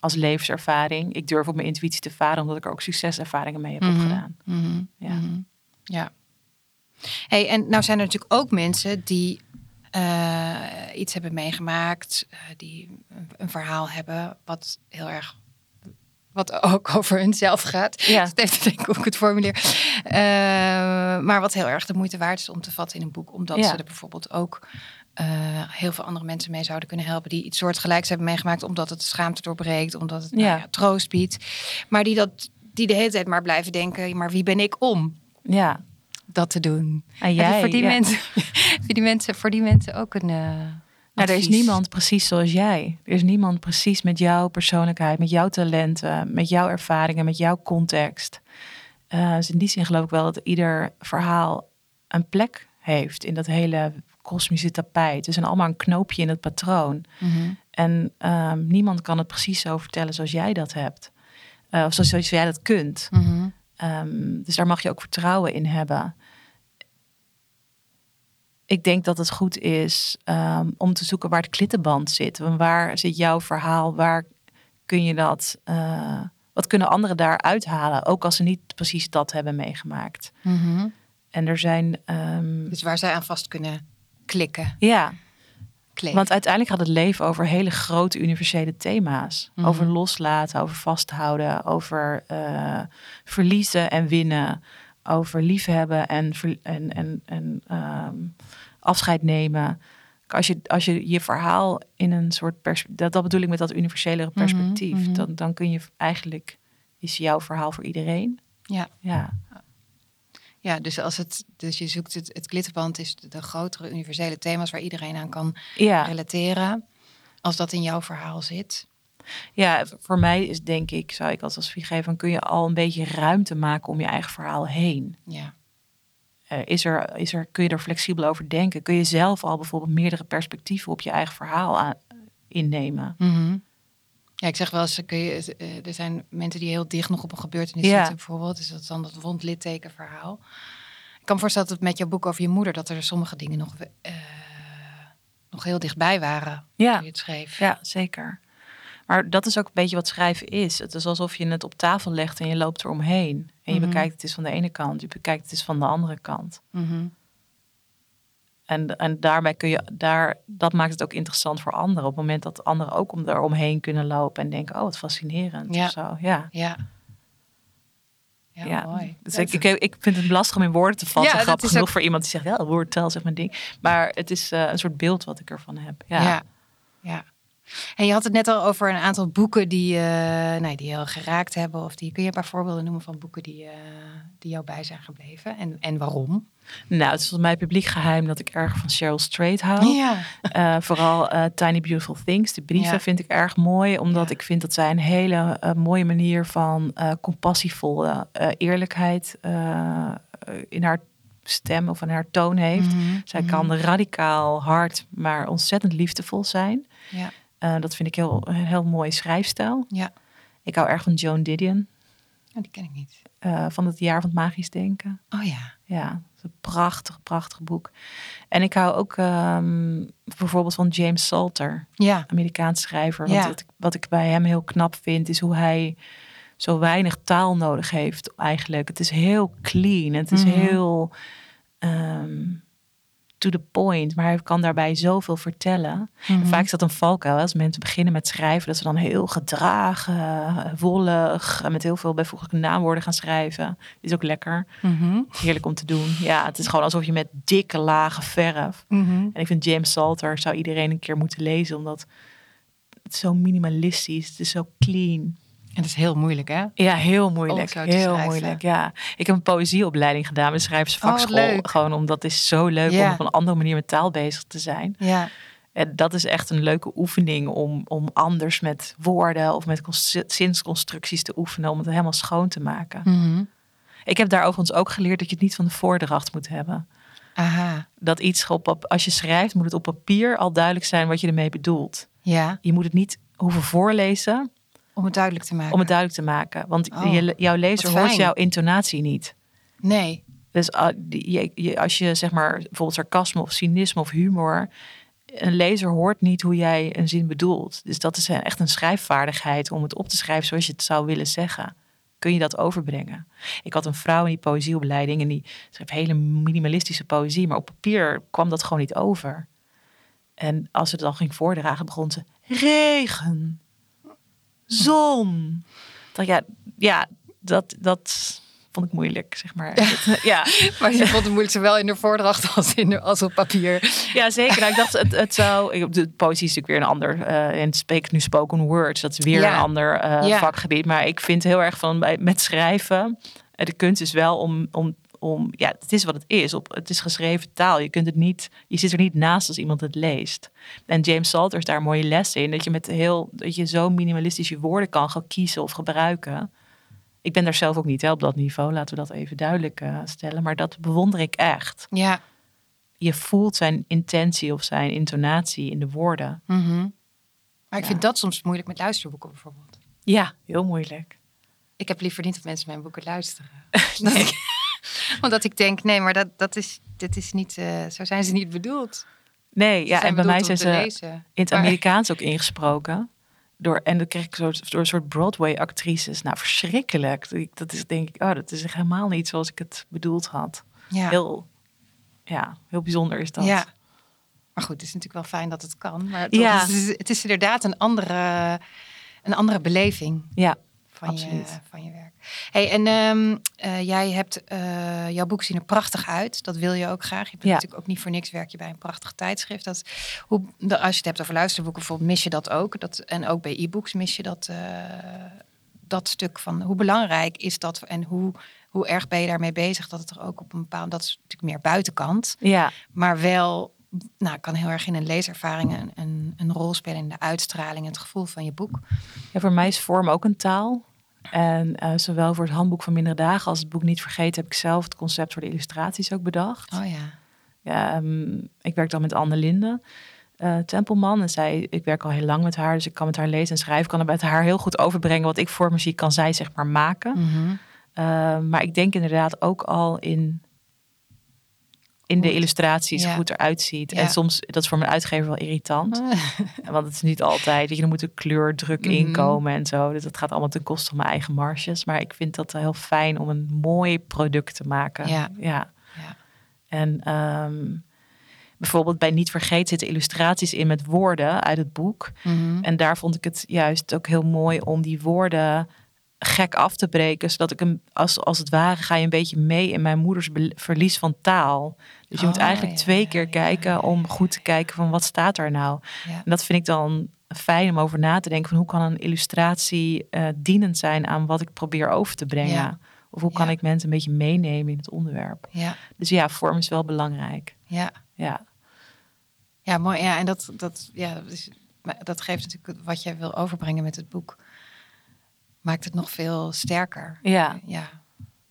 als levenservaring. Ik durf op mijn intuïtie te varen omdat ik er ook succeservaringen mee heb Mhm. opgedaan. Mhm. Ja. Mhm. ja. Hey, en nou zijn er natuurlijk ook mensen die eh, iets hebben meegemaakt, eh, die een, een verhaal hebben wat heel erg, wat ook over hunzelf gaat. Ja. Even te denken hoe ik het formuleer. Eh, maar wat heel erg de moeite waard is om te vatten in een boek, omdat Ja. ze er bijvoorbeeld ook eh, heel veel andere mensen mee zouden kunnen helpen. Die iets soortgelijks hebben meegemaakt. Omdat het de schaamte doorbreekt. Omdat het nou Ja. troost biedt. Maar die, dat, die de hele tijd maar blijven denken. Maar wie ben ik om Ja. dat te doen? En jij, voor, die mensen, voor, die mensen, voor die mensen ook een. eh Nou, er is niemand precies zoals jij. Er is niemand precies met jouw persoonlijkheid, met jouw talenten, met jouw ervaringen, met jouw context. Eh, dus in die zin geloof ik wel dat ieder verhaal een plek heeft in dat hele kosmische tapijt. Er zijn allemaal een knoopje in het patroon. Mhm. En ehm, niemand kan het precies zo vertellen zoals jij dat hebt. Eh, of zoals, zoals jij dat kunt. Mhm. Ehm, dus daar mag je ook vertrouwen in hebben. Ik denk dat het goed is ehm, om te zoeken waar het klittenband zit. Waar zit jouw verhaal? Waar kun je dat? eh, wat kunnen anderen daar uithalen? Ook als ze niet precies dat hebben meegemaakt. Mhm. En er zijn. ehm, Dus waar zij aan vast kunnen klikken. ja, Kleven. want uiteindelijk gaat het leven over hele grote universele thema's. Mhm. Over loslaten, over vasthouden, over eh, verliezen en winnen. Over liefhebben en, en, en, en ehm, afscheid nemen. Als je, als je je verhaal in een soort perspectief, dat, dat bedoel ik met dat universele perspectief, mhm. dan, dan kun je eigenlijk, is jouw verhaal voor iedereen. Ja. Ja, Ja, dus, als het, dus je zoekt het, het klittenband is de, de grotere universele thema's waar iedereen aan kan ja. relateren. Als dat in jouw verhaal zit. ja, voor mij is denk ik, zou ik als advies geven, kun je al een beetje ruimte maken om je eigen verhaal heen. Ja. Eh, is er, is er, kun je er flexibel over denken? Kun je zelf al bijvoorbeeld meerdere perspectieven op je eigen verhaal aan, innemen? Mhm. Ja, ik zeg wel eens, kun je, eh, er zijn mensen die heel dicht nog op een gebeurtenis Ja. zitten bijvoorbeeld. Dus dat is dan dat wondlitteken verhaal. Ik kan me voorstellen dat met jouw boek over je moeder, dat er sommige dingen nog, eh, nog heel dichtbij waren Ja. toen je het schreef. Ja, zeker. Maar dat is ook een beetje wat schrijven is. Het is alsof je het op tafel legt en je loopt er omheen. En je Mhm. bekijkt het eens van de ene kant, je bekijkt het eens van de andere kant. Mhm. En, en daarbij kun je, daar, dat maakt het ook interessant voor anderen. Op het moment dat anderen ook om er omheen kunnen lopen en denken, oh wat fascinerend. Ja. Of zo. Ja. Ja. Ja, Ja, mooi. Dus ik, ik, ik vind het lastig om in woorden te vatten. Ja, Grappig genoeg ook- voor iemand die zegt, ja, woordtaal zeg mijn ding. Maar het is eh, een soort beeld wat ik ervan heb. Ja. Ja. ja. En je had het net al over een aantal boeken die, eh nee, die heel geraakt hebben. Of die, kun je een paar voorbeelden noemen van boeken die, eh, die jou bij zijn gebleven? En, en waarom? Nou, het is volgens mij publiek geheim dat ik erg van Cheryl Strait hou. Ja. Eh, vooral Tiny Beautiful Things, de brieven Ja. vind ik erg mooi. Omdat Ja. ik vind dat zij een hele mooie manier van compassievolle eerlijkheid in haar stem of in haar toon heeft. Mhm. Zij Mhm. kan radicaal hard, maar ontzettend liefdevol zijn. Ja. Eh, dat vind ik heel, een heel mooi schrijfstijl. Ja. Ik hou erg van Joan Didion, Oh, die ken ik niet. eh, van het jaar van het magisch denken. Oh ja. Ja, een prachtig, prachtig boek. En ik hou ook ehm, bijvoorbeeld van James Salter, Ja. Amerikaans schrijver. Want Ja. wat, ik, wat ik bij hem heel knap vind, is hoe hij zo weinig taal nodig heeft eigenlijk. Het is heel clean, het is Mhm. heel ehm, to the point, maar hij kan daarbij zoveel vertellen. Mhm. Vaak is dat een valkuil. Als mensen beginnen met schrijven, dat ze dan heel gedragen, wollig, met heel veel bijvoeglijke naamwoorden gaan schrijven. Is ook lekker. Mhm. Heerlijk om te doen. Ja, het is gewoon alsof je met dikke lage verf. Mhm. En ik vind James Salter zou iedereen een keer moeten lezen, omdat het zo minimalistisch, het is zo clean. En dat is heel moeilijk, hè? Ja, heel moeilijk. Heel schrijven. moeilijk, ja. Ik heb een poëzieopleiding gedaan met schrijversvakschool. Oh, gewoon omdat het is zo leuk Ja. om op een andere manier met taal bezig te zijn. Ja. En dat is echt een leuke oefening om, om anders met woorden of met cons- zinsconstructies te oefenen, om het helemaal schoon te maken. Mhm. Ik heb daar overigens ook geleerd dat je het niet van de voordracht moet hebben. Aha. Dat iets op, op- als je schrijft, moet het op papier al duidelijk zijn wat je ermee bedoelt. Ja. Je moet het niet hoeven voorlezen Om het duidelijk te maken. om het duidelijk te maken. Want Oh, je, jouw lezer hoort jouw intonatie niet. Nee. Dus ah, als je zeg maar bijvoorbeeld sarcasme of cynisme of humor. Een lezer hoort niet hoe jij een zin bedoelt. Dus dat is echt een schrijfvaardigheid om het op te schrijven zoals je het zou willen zeggen. Kun je dat overbrengen? Ik had een vrouw in die poëzieopleiding en die schreef hele minimalistische poëzie, maar op papier kwam dat gewoon niet over. En als ze het dan ging voordragen, begon ze regen, zon. Dan ja, ja, dat, dat vond ik moeilijk, zeg maar. Ja. Maar je vond het moeilijk zowel in de voordracht als, in de, als op papier. ja, zeker. Nou, ik dacht, het, het zou... De poëzie is natuurlijk weer een ander... eh en spreek nu spoken words. Dat is weer Ja. een ander eh, Ja. vakgebied. Maar ik vind heel erg van bij, met schrijven... eh, De kunst is wel om, om, om... Ja, het is wat het is. Op, het is geschreven taal. Je kunt het niet... Je zit er niet naast als iemand het leest. En James Salter is daar een mooie les in. Dat je met heel... Dat je zo minimalistisch je woorden kan gaan kiezen of gebruiken. Ik ben daar zelf ook niet hè, op dat niveau. Laten we dat even duidelijk eh, stellen. Maar dat bewonder ik echt Ja. je voelt zijn intentie of zijn intonatie in de woorden. Mhm. Maar ik Ja. vind dat soms moeilijk met luisterboeken bijvoorbeeld. Ja, heel moeilijk. Ik heb liever niet dat mensen mijn boeken luisteren. Ik- omdat ik denk, nee, maar dat, dat is, dit is niet, eh, zo zijn ze niet bedoeld. Nee, ja, en bij mij zijn ze lezen. in het Maar- Amerikaans ook ingesproken. Door, en dan kreeg ik zo, door een soort Broadway-actrices. Nou, verschrikkelijk. Ik- Dat is denk ik, oh, dat is helemaal niet zoals ik het bedoeld had. Ja. Heel, ja, heel bijzonder is dat. Ja. Maar goed, het is natuurlijk wel fijn dat het kan. Maar Ja. het, is, het is inderdaad een andere, een andere beleving Ja, van, je, van je werk. Hey, en ehm, eh, jij hebt eh, jouw boek zien er prachtig uit. Dat wil je ook graag. Je bent Ja. natuurlijk ook niet voor niks werk je bij een prachtig tijdschrift. Dat, hoe, als je het hebt over luisterboeken, bijvoorbeeld, mis je dat ook. Dat, en ook bij e-books mis je dat, eh, dat stuk van hoe belangrijk is dat en hoe, hoe erg ben je daarmee bezig dat het er ook op een bepaald, dat is natuurlijk meer buitenkant, ja, maar wel, nou, kan heel erg in een leeservaring een, een, een rol spelen in de uitstraling het gevoel van je boek. ja, voor mij is vorm ook een taal. En eh, zowel voor het handboek van mindere dagen als het boek niet vergeten... heb ik zelf het concept voor de illustraties ook bedacht. Oh ja. Ja, ehm, ik werk dan met Anne Linde eh, Tempelman. En zij, ik werk al heel lang met haar, dus ik kan met haar lezen en schrijven. Kan er met haar heel goed overbrengen wat ik voor me zie, kan zij zeg maar maken. Mhm. Eh, maar ik denk inderdaad ook al in, in de Goed. illustraties, Ja. hoe het eruit ziet. Ja. En soms, dat is voor mijn uitgever wel irritant. Want het is niet altijd, je, er moet een kleurdruk Mhm. inkomen en zo. Dus dat gaat allemaal ten koste van mijn eigen marges. Maar ik vind dat heel fijn om een mooi product te maken. Ja. ja. Ja. En ehm, bijvoorbeeld bij Niet Vergeet zitten illustraties in met woorden uit het boek. Mhm. En daar vond ik het juist ook heel mooi om die woorden gek af te breken. Zodat ik hem, als, als het ware, ga je een beetje mee in mijn moeders verlies van taal. Dus je moet Oh, eigenlijk ja, twee ja, keer ja, kijken om goed te kijken van wat staat er nou. En dat vind ik dan fijn om over na te denken van hoe kan een illustratie eh, dienend zijn aan wat ik probeer over te brengen. Of hoe kan ik mensen een beetje meenemen in het onderwerp. Ja, Dus ja, vorm is wel belangrijk. ja. Ja, ja, mooi. Ja, en dat, dat, ja, dat, is, maar dat geeft natuurlijk wat jij wil overbrengen met het boek. Maakt het nog veel sterker. ja. Ja.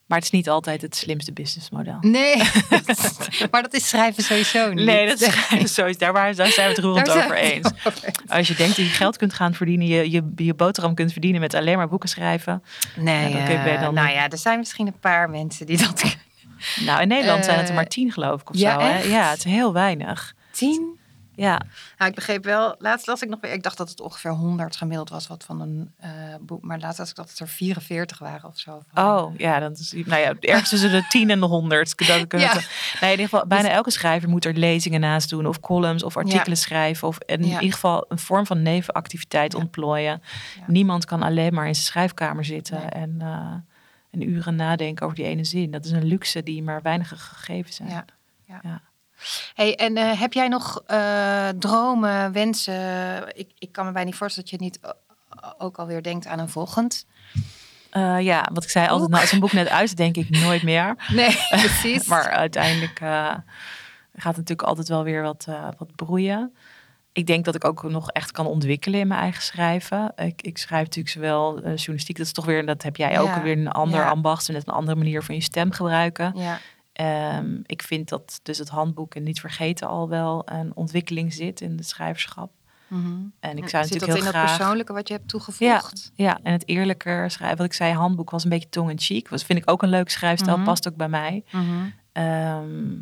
maar het is niet altijd het slimste businessmodel. Nee, maar dat is schrijven sowieso niet. Nee, dat is zo. Daar, waar, daar zijn we het roerend over eens. over eens. Als je denkt dat je geld kunt gaan verdienen, je, je, je boterham kunt verdienen met alleen maar boeken schrijven. Nee, Ja, dan kun je bij eh, dan- nou ja, er zijn misschien een paar mensen die dat kunnen. Nou, in Nederland zijn het er Eh, maar tien, geloof ik, of ja, zo. Hè? Ja, het is heel weinig. Tien? Ja, Nou, ik begreep wel, laatst las ik nog weer, ik dacht dat het ongeveer 100 gemiddeld was wat van een eh, boek, maar laatst las ik dat het er 44 waren of zo. Van, oh, ja, dan is, nou ja, ergens tussen de tien en de honderd. Dat kunnen Ja. in ieder geval, bijna elke schrijver moet er lezingen naast doen, of columns, of artikelen schrijven, of in Ja. ieder geval een vorm van nevenactiviteit ontplooien. Niemand kan alleen maar in zijn schrijfkamer zitten Nee. en, eh, en uren nadenken over die ene zin. Dat is een luxe die maar weinig gegeven zijn. Ja. Hey, en eh, heb jij nog eh, dromen, wensen? Ik, ik kan me bijna niet voorstellen dat je niet o- ook alweer denkt aan een volgend. Eh, ja, wat ik zei altijd, nou, als een boek net uit, denk ik nooit meer. Nee, precies. Maar uiteindelijk eh, gaat het natuurlijk altijd wel weer wat, eh, wat broeien. Ik denk dat ik ook nog echt kan ontwikkelen in mijn eigen schrijven. Ik, ik schrijf natuurlijk zowel eh, journalistiek, dat is toch weer, dat heb jij ook Ja, weer een ander ja. ambacht, net een andere manier van je stem gebruiken. ja, Ehm, ik vind dat dus het handboek en niet vergeten al wel een ontwikkeling zit in het schrijverschap. mhm. En ik zou Zit dat natuurlijk heel in dat graag. persoonlijke wat je hebt toegevoegd? Ja, en het eerlijker schrijven. Wat ik zei, handboek was een beetje tong en cheek. Was vind ik ook een leuk schrijfstijl, Mhm. past ook bij mij. Mhm. Ehm,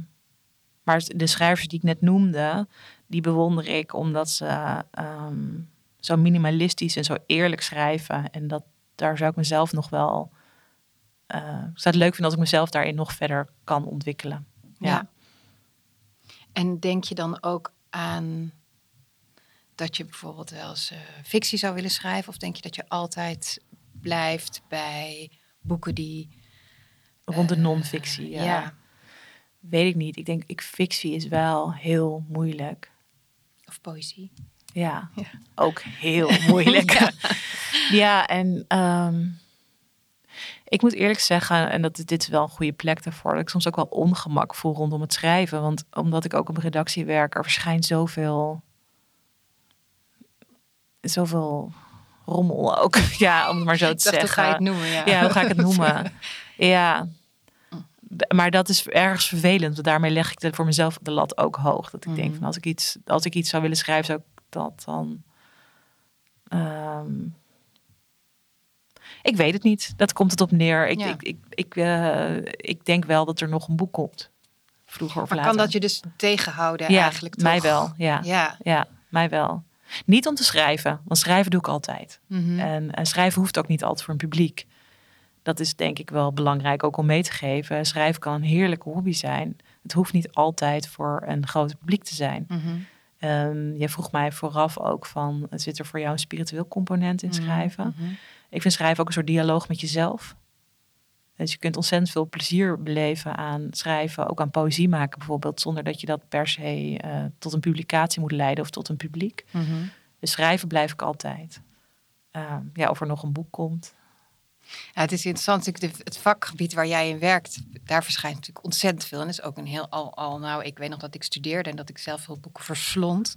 maar de schrijvers die ik net noemde, die bewonder ik omdat ze ehm, zo minimalistisch en zo eerlijk schrijven. En dat daar zou ik mezelf nog wel. Eh, ik zou het leuk vinden als ik mezelf daarin nog verder kan ontwikkelen. Ja. Ja. En denk je dan ook aan dat je bijvoorbeeld wel eens eh, fictie zou willen schrijven? Of denk je dat je altijd blijft bij boeken die rond de Eh, non-fictie. ja. ja. Weet ik niet. Ik denk, ik, fictie is wel heel moeilijk. Of poëzie. Ja, Ja. ook heel moeilijk. ja. Ja. en ehm, ik moet eerlijk zeggen, en dat dit is wel een goede plek daarvoor, dat ik soms ook wel ongemak voel rondom het schrijven. Want omdat ik ook op redactie werk, er verschijnt zoveel, zoveel rommel ook. Ja, om het maar zo te Ik zeggen. hoe ga je het noemen? Ja, Ja, hoe ga ik het noemen? Ja. D- Maar dat is ergens vervelend. want Daarmee leg ik voor mezelf de lat ook hoog. Dat ik denk Mhm. van als ik iets, als ik iets zou willen schrijven, zou ik dat dan. ehm, ik weet het niet. Dat komt het op neer. Ik, Ja. ik, ik, ik, eh, ik denk wel dat er nog een boek komt. Vroeger of Maar later. kan dat je dus tegenhouden ja, eigenlijk toch? mij wel. Ja. ja. Ja. mij wel. Niet om te schrijven, want schrijven doe ik altijd. Mhm. En, en schrijven hoeft ook niet altijd voor een publiek. Dat is denk ik wel belangrijk ook om mee te geven. Schrijven kan een heerlijke hobby zijn. Het hoeft niet altijd voor een groot publiek te zijn. Mhm. Ehm jij vroeg mij vooraf ook van, zit er voor jou een spiritueel component in schrijven? Mhm. Ik vind schrijven ook een soort dialoog met jezelf. Dus je kunt ontzettend veel plezier beleven aan schrijven, ook aan poëzie maken bijvoorbeeld, zonder dat je dat per se eh, tot een publicatie moet leiden of tot een publiek. Mhm. Dus schrijven blijf ik altijd. Ehm, ja, of er nog een boek komt. Ja, het is interessant, natuurlijk het vakgebied waar jij in werkt, daar verschijnt natuurlijk ontzettend veel. En dat is ook een heel al, al nou, ik weet nog dat ik studeerde en dat ik zelf veel boeken verslond.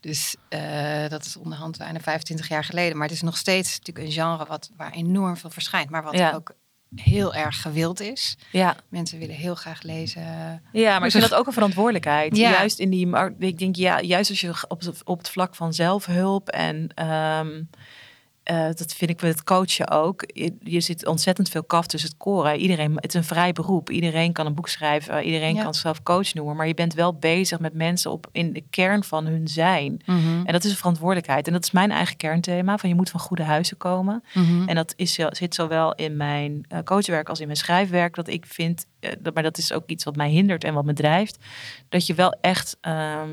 Dus eh, dat is onderhand bijna 25 jaar geleden. Maar het is nog steeds natuurlijk een genre wat, waar enorm veel verschijnt, maar wat Ja. ook heel erg gewild is. Ja, Mensen willen heel graag lezen. Ja, maar ik vind dat ook een verantwoordelijkheid. Ja. Juist in die, ik denk ja, juist als je op, het- op het vlak van zelfhulp en ehm, eh, dat vind ik met het coachen ook. Je, je zit ontzettend veel kaf tussen het koren. Iedereen, het is een vrij beroep. Iedereen kan een boek schrijven. Iedereen Ja. kan zichzelf coach noemen. Maar je bent wel bezig met mensen op in de kern van hun zijn. En dat is een verantwoordelijkheid. En dat is mijn eigen kernthema. Van je moet van goede huizen komen. Mhm. En dat is, zo- zit zowel in mijn eh, coachwerk als in mijn schrijfwerk. Dat ik vind, eh, dat, maar dat is ook iets wat mij hindert en wat me drijft. Dat je wel echt, ehm,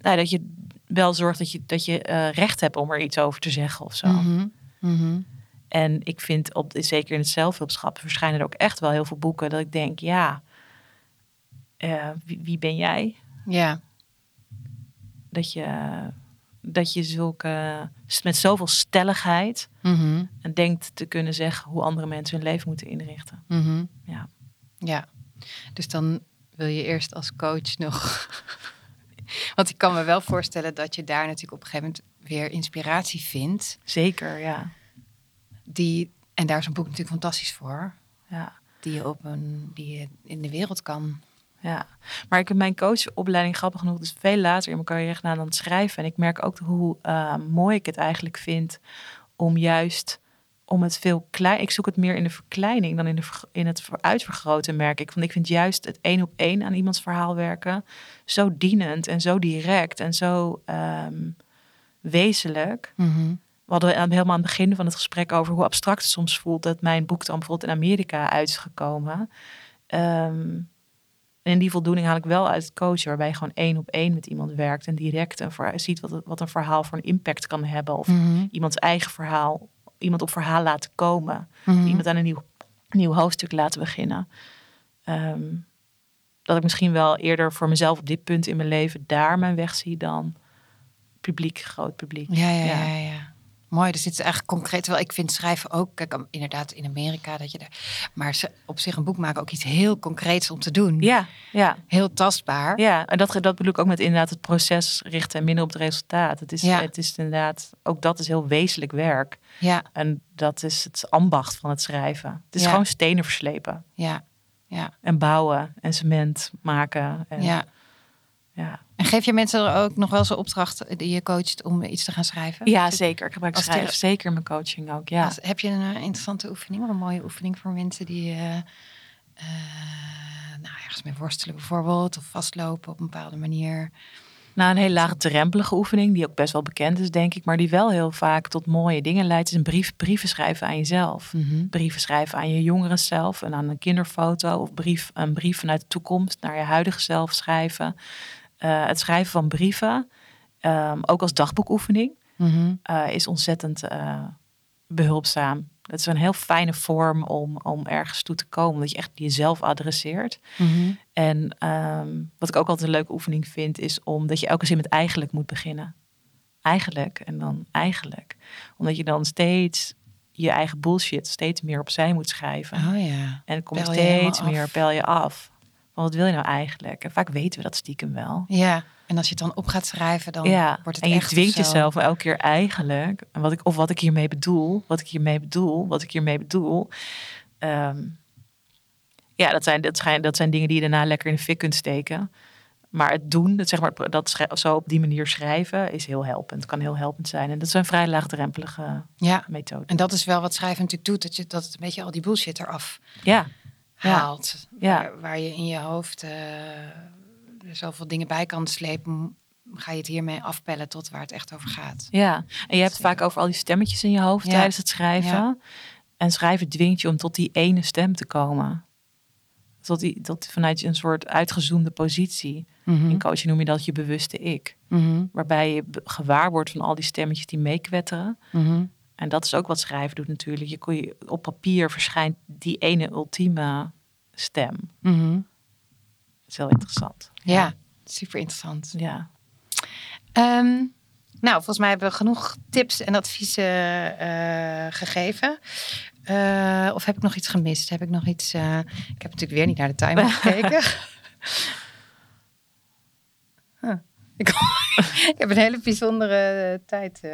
nou, dat je wel zorgt dat je, dat je eh, recht hebt om er iets over te zeggen of zo. Mhm. Mhm. En ik vind, op, zeker in het zelfhulpschap, verschijnen er ook echt wel heel veel boeken dat ik denk, ja, eh, wie, wie ben jij? Ja. Dat je, dat je zulke, met zoveel stelligheid Mhm. en denkt te kunnen zeggen hoe andere mensen hun leven moeten inrichten. Mhm. Ja. Ja, dus dan wil je eerst als coach nog. Want ik kan me wel voorstellen dat je daar natuurlijk op een gegeven moment weer inspiratie vindt. Zeker, ja. Die, en daar is een boek natuurlijk fantastisch voor. ja. Die je, op een, die je in de wereld kan. Ja, maar ik heb mijn coachopleiding grappig genoeg, dus veel later in mijn carrière gedaan dan het schrijven. En ik merk ook hoe eh, mooi ik het eigenlijk vind om juist om het veel klein. Ik zoek het meer in de verkleining dan in, de, in het ver- uitvergroten, merk ik. Want ik vind juist het één op één aan iemands verhaal werken zo dienend en zo direct en zo ehm, wezenlijk. We hadden helemaal aan het begin van het gesprek over hoe abstract het soms voelt dat mijn boek dan bijvoorbeeld in Amerika uit is gekomen. Ehm, en die voldoening haal ik wel uit het coachen, waarbij je gewoon één op één met iemand werkt en direct verhaal, ziet wat, wat een verhaal voor een impact kan hebben. Of iemands eigen verhaal, iemand op verhaal laten komen. Mhm. Iemand aan een nieuw, nieuw hoofdstuk laten beginnen. Ehm, dat ik misschien wel eerder voor mezelf op dit punt in mijn leven daar mijn weg zie dan publiek, groot publiek. Ja, ja, Ja. ja, ja. Mooi, dus dit is eigenlijk concreet. Terwijl ik vind schrijven ook, kijk, inderdaad in Amerika dat je er, maar ze- op zich een boek maken ook iets heel concreets om te doen. Ja, ja. Heel tastbaar. Ja, en dat, dat bedoel ik ook met inderdaad het proces richten en minder op het resultaat. Het is, Ja. het is inderdaad, ook dat is heel wezenlijk werk. Ja, En dat is het ambacht van het schrijven. Het is Ja. gewoon stenen verslepen ja, ja, en bouwen en cement maken. En, ja. Ja. En geef je mensen er ook nog wel zo'n opdracht die je coacht om iets te gaan schrijven? Ja, zeker. Ik gebruik als schrijven thera- zeker mijn coaching ook. Ja. als- heb je een eh, interessante oefening of een mooie oefening voor mensen die eh, eh, nou, ergens mee worstelen bijvoorbeeld of vastlopen op een bepaalde manier? Nou, een hele laagdrempelige oefening, die ook best wel bekend is, denk ik, maar die wel heel vaak tot mooie dingen leidt, is een brief, brieven schrijven aan jezelf. Brieven schrijven aan je jongere zelf en aan een kinderfoto, of brief, een brief vanuit de toekomst naar je huidige zelf schrijven. Eh, het schrijven van brieven, ehm, ook als dagboekoefening, Mhm. eh, is ontzettend eh, behulpzaam. Dat is een heel fijne vorm om, om ergens toe te komen. Dat je echt jezelf adresseert. Mhm. En ehm, wat ik ook altijd een leuke oefening vind, is om dat je elke zin met eigenlijk moet beginnen. Eigenlijk en dan eigenlijk. Omdat je dan steeds je eigen bullshit steeds meer opzij moet schrijven. Oh ja. En het komt steeds meer, pel je af. Wat wil je nou eigenlijk? En vaak weten we dat stiekem wel. Ja. En als je het dan op gaat schrijven, dan ja, wordt het en je echt dwingt jezelf elke keer eigenlijk, en wat ik, of wat ik hiermee bedoel, wat ik hiermee bedoel, wat ik hiermee bedoel. Ehm, ja, dat zijn, dat, zijn, dat zijn dingen die je daarna lekker in de fik kunt steken. Maar het doen, dat, zeg maar, dat zo op die manier schrijven, is heel helpend. Kan heel helpend zijn. En dat is een vrij laagdrempelige Ja. methode. En dat is wel wat schrijven natuurlijk doet. Dat, je, dat het een beetje al die bullshit eraf Ja. Haalt. Ja. Waar, waar je in je hoofd er zoveel dingen bij kan slepen. Ga je het hiermee afpellen tot waar het echt over gaat. ja. En je hebt het vaak over al die stemmetjes in je hoofd Ja. tijdens het schrijven. Ja. En schrijven dwingt je om tot die ene stem te komen. Tot, die, tot vanuit een soort uitgezoomde positie. In coaching noem je dat je bewuste ik. Mhm. Waarbij je gewaar wordt van al die stemmetjes die meekwetteren. Mhm. En dat is ook wat schrijven doet natuurlijk. Je, kon je, op papier verschijnt die ene ultieme stem. Mhm. Dat is heel interessant. Ja, super interessant. Ja. Ehm, nou, volgens mij hebben we genoeg tips en adviezen eh, gegeven. Eh, of heb ik nog iets gemist? Heb ik nog iets? eh, ik heb natuurlijk weer niet naar de timer gekeken. Huh. Ik, ik heb een hele bijzondere tijd. eh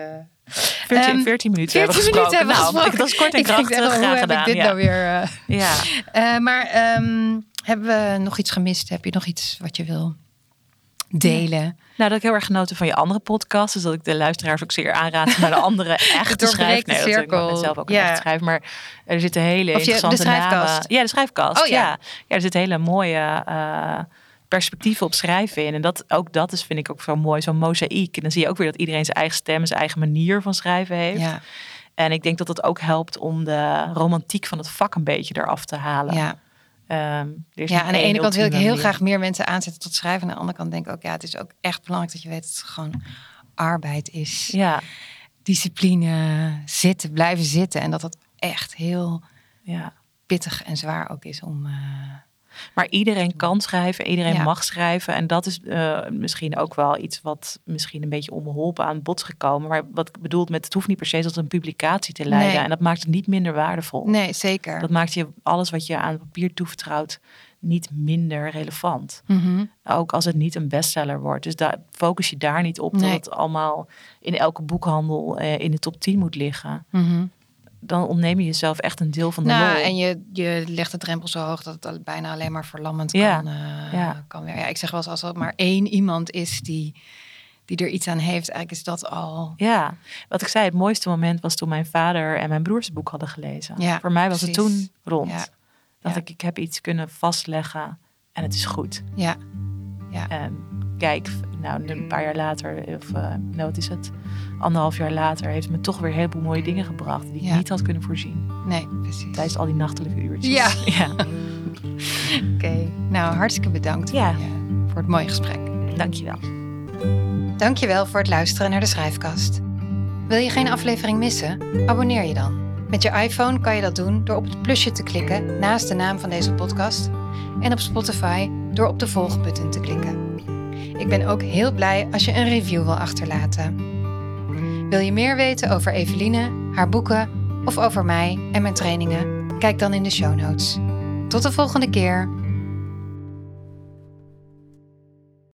14, Ehm, 14 minuten 14 hebben we minuten hebben nou, gesproken. dat is kort en ik denk, krachtig. oh, hoe graag heb gedaan. ik dit ja. nou weer? eh? ja. Eh, maar ehm, hebben we nog iets gemist? Heb je nog iets wat je wil delen? Nou, dat ik heel erg genoten van je andere podcast. Dus dat ik de luisteraars ook zeer aanraad naar de andere doorbreekt schrijf. de Nee, dat ik zelf ook een Ja. echt schrijf. Maar er zitten hele je- de interessante schrijfkast. namen. Ja, de schrijfkast. Oh, ja. ja. ja. er zitten hele mooie eh, perspectieven op schrijven in. En dat, ook dat is, vind ik ook zo mooi, zo'n mozaïek. En dan zie je ook weer dat iedereen zijn eigen stem, zijn eigen manier van schrijven heeft. Ja, En ik denk dat het ook helpt om de romantiek van het vak een beetje eraf te halen. ja. Is ja aan de ene kant wil ik heel manier. graag meer mensen aanzetten tot schrijven. Aan de andere kant denk ik ook, ja, het is ook echt belangrijk dat je weet dat het gewoon arbeid is. Ja, Discipline, zitten, blijven zitten. En dat dat echt heel ja. pittig en zwaar ook is om... eh, Maar iedereen kan schrijven, iedereen Ja. mag schrijven. En dat is eh, misschien ook wel iets wat misschien een beetje onbeholpen aan bod is gekomen. Maar wat ik bedoel met het hoeft niet per se tot een publicatie te leiden. Nee. En dat maakt het niet minder waardevol. nee, zeker. Dat maakt je alles wat je aan papier toevertrouwt niet minder relevant. Mhm. Ook als het niet een bestseller wordt. Dus daar focus je daar niet op Nee. dat het allemaal in elke boekhandel eh, in de top 10 moet liggen. Mhm. Dan ontneem je jezelf echt een deel van de Nou, lol. en je, je legt de drempel zo hoog dat het bijna alleen maar verlammend Ja, kan, eh, ja. kan werken. Ja, ik zeg wel eens, als er maar één iemand is die, die er iets aan heeft, eigenlijk is dat al... Ja, wat ik zei, het mooiste moment was toen mijn vader en mijn broers het boek hadden gelezen. Ja, Voor mij was het toen rond. Ja. Ja. ik, ik heb iets kunnen vastleggen en het is goed. Ja, En kijk, nou een paar jaar later, of eh, nou wat is het, anderhalf jaar later, heeft het me toch weer een heleboel mooie dingen gebracht die ik Ja. niet had kunnen voorzien nee, precies. tijdens al die nachtelijke uurtjes. Ja. ja. Oké, nou hartstikke bedankt Ja. voor, je- voor het mooie gesprek. Dankjewel. Dankjewel voor het luisteren naar de Schrijfkast. Wil je geen aflevering missen? Abonneer je dan. Met je iPhone kan je dat doen door op het plusje te klikken naast de naam van deze podcast en op Spotify door op de volgbutton te klikken. Ik ben ook heel blij als je een review wil achterlaten. Wil je meer weten over Eveline, haar boeken of over mij en mijn trainingen? Kijk dan in de show notes. Tot de volgende keer.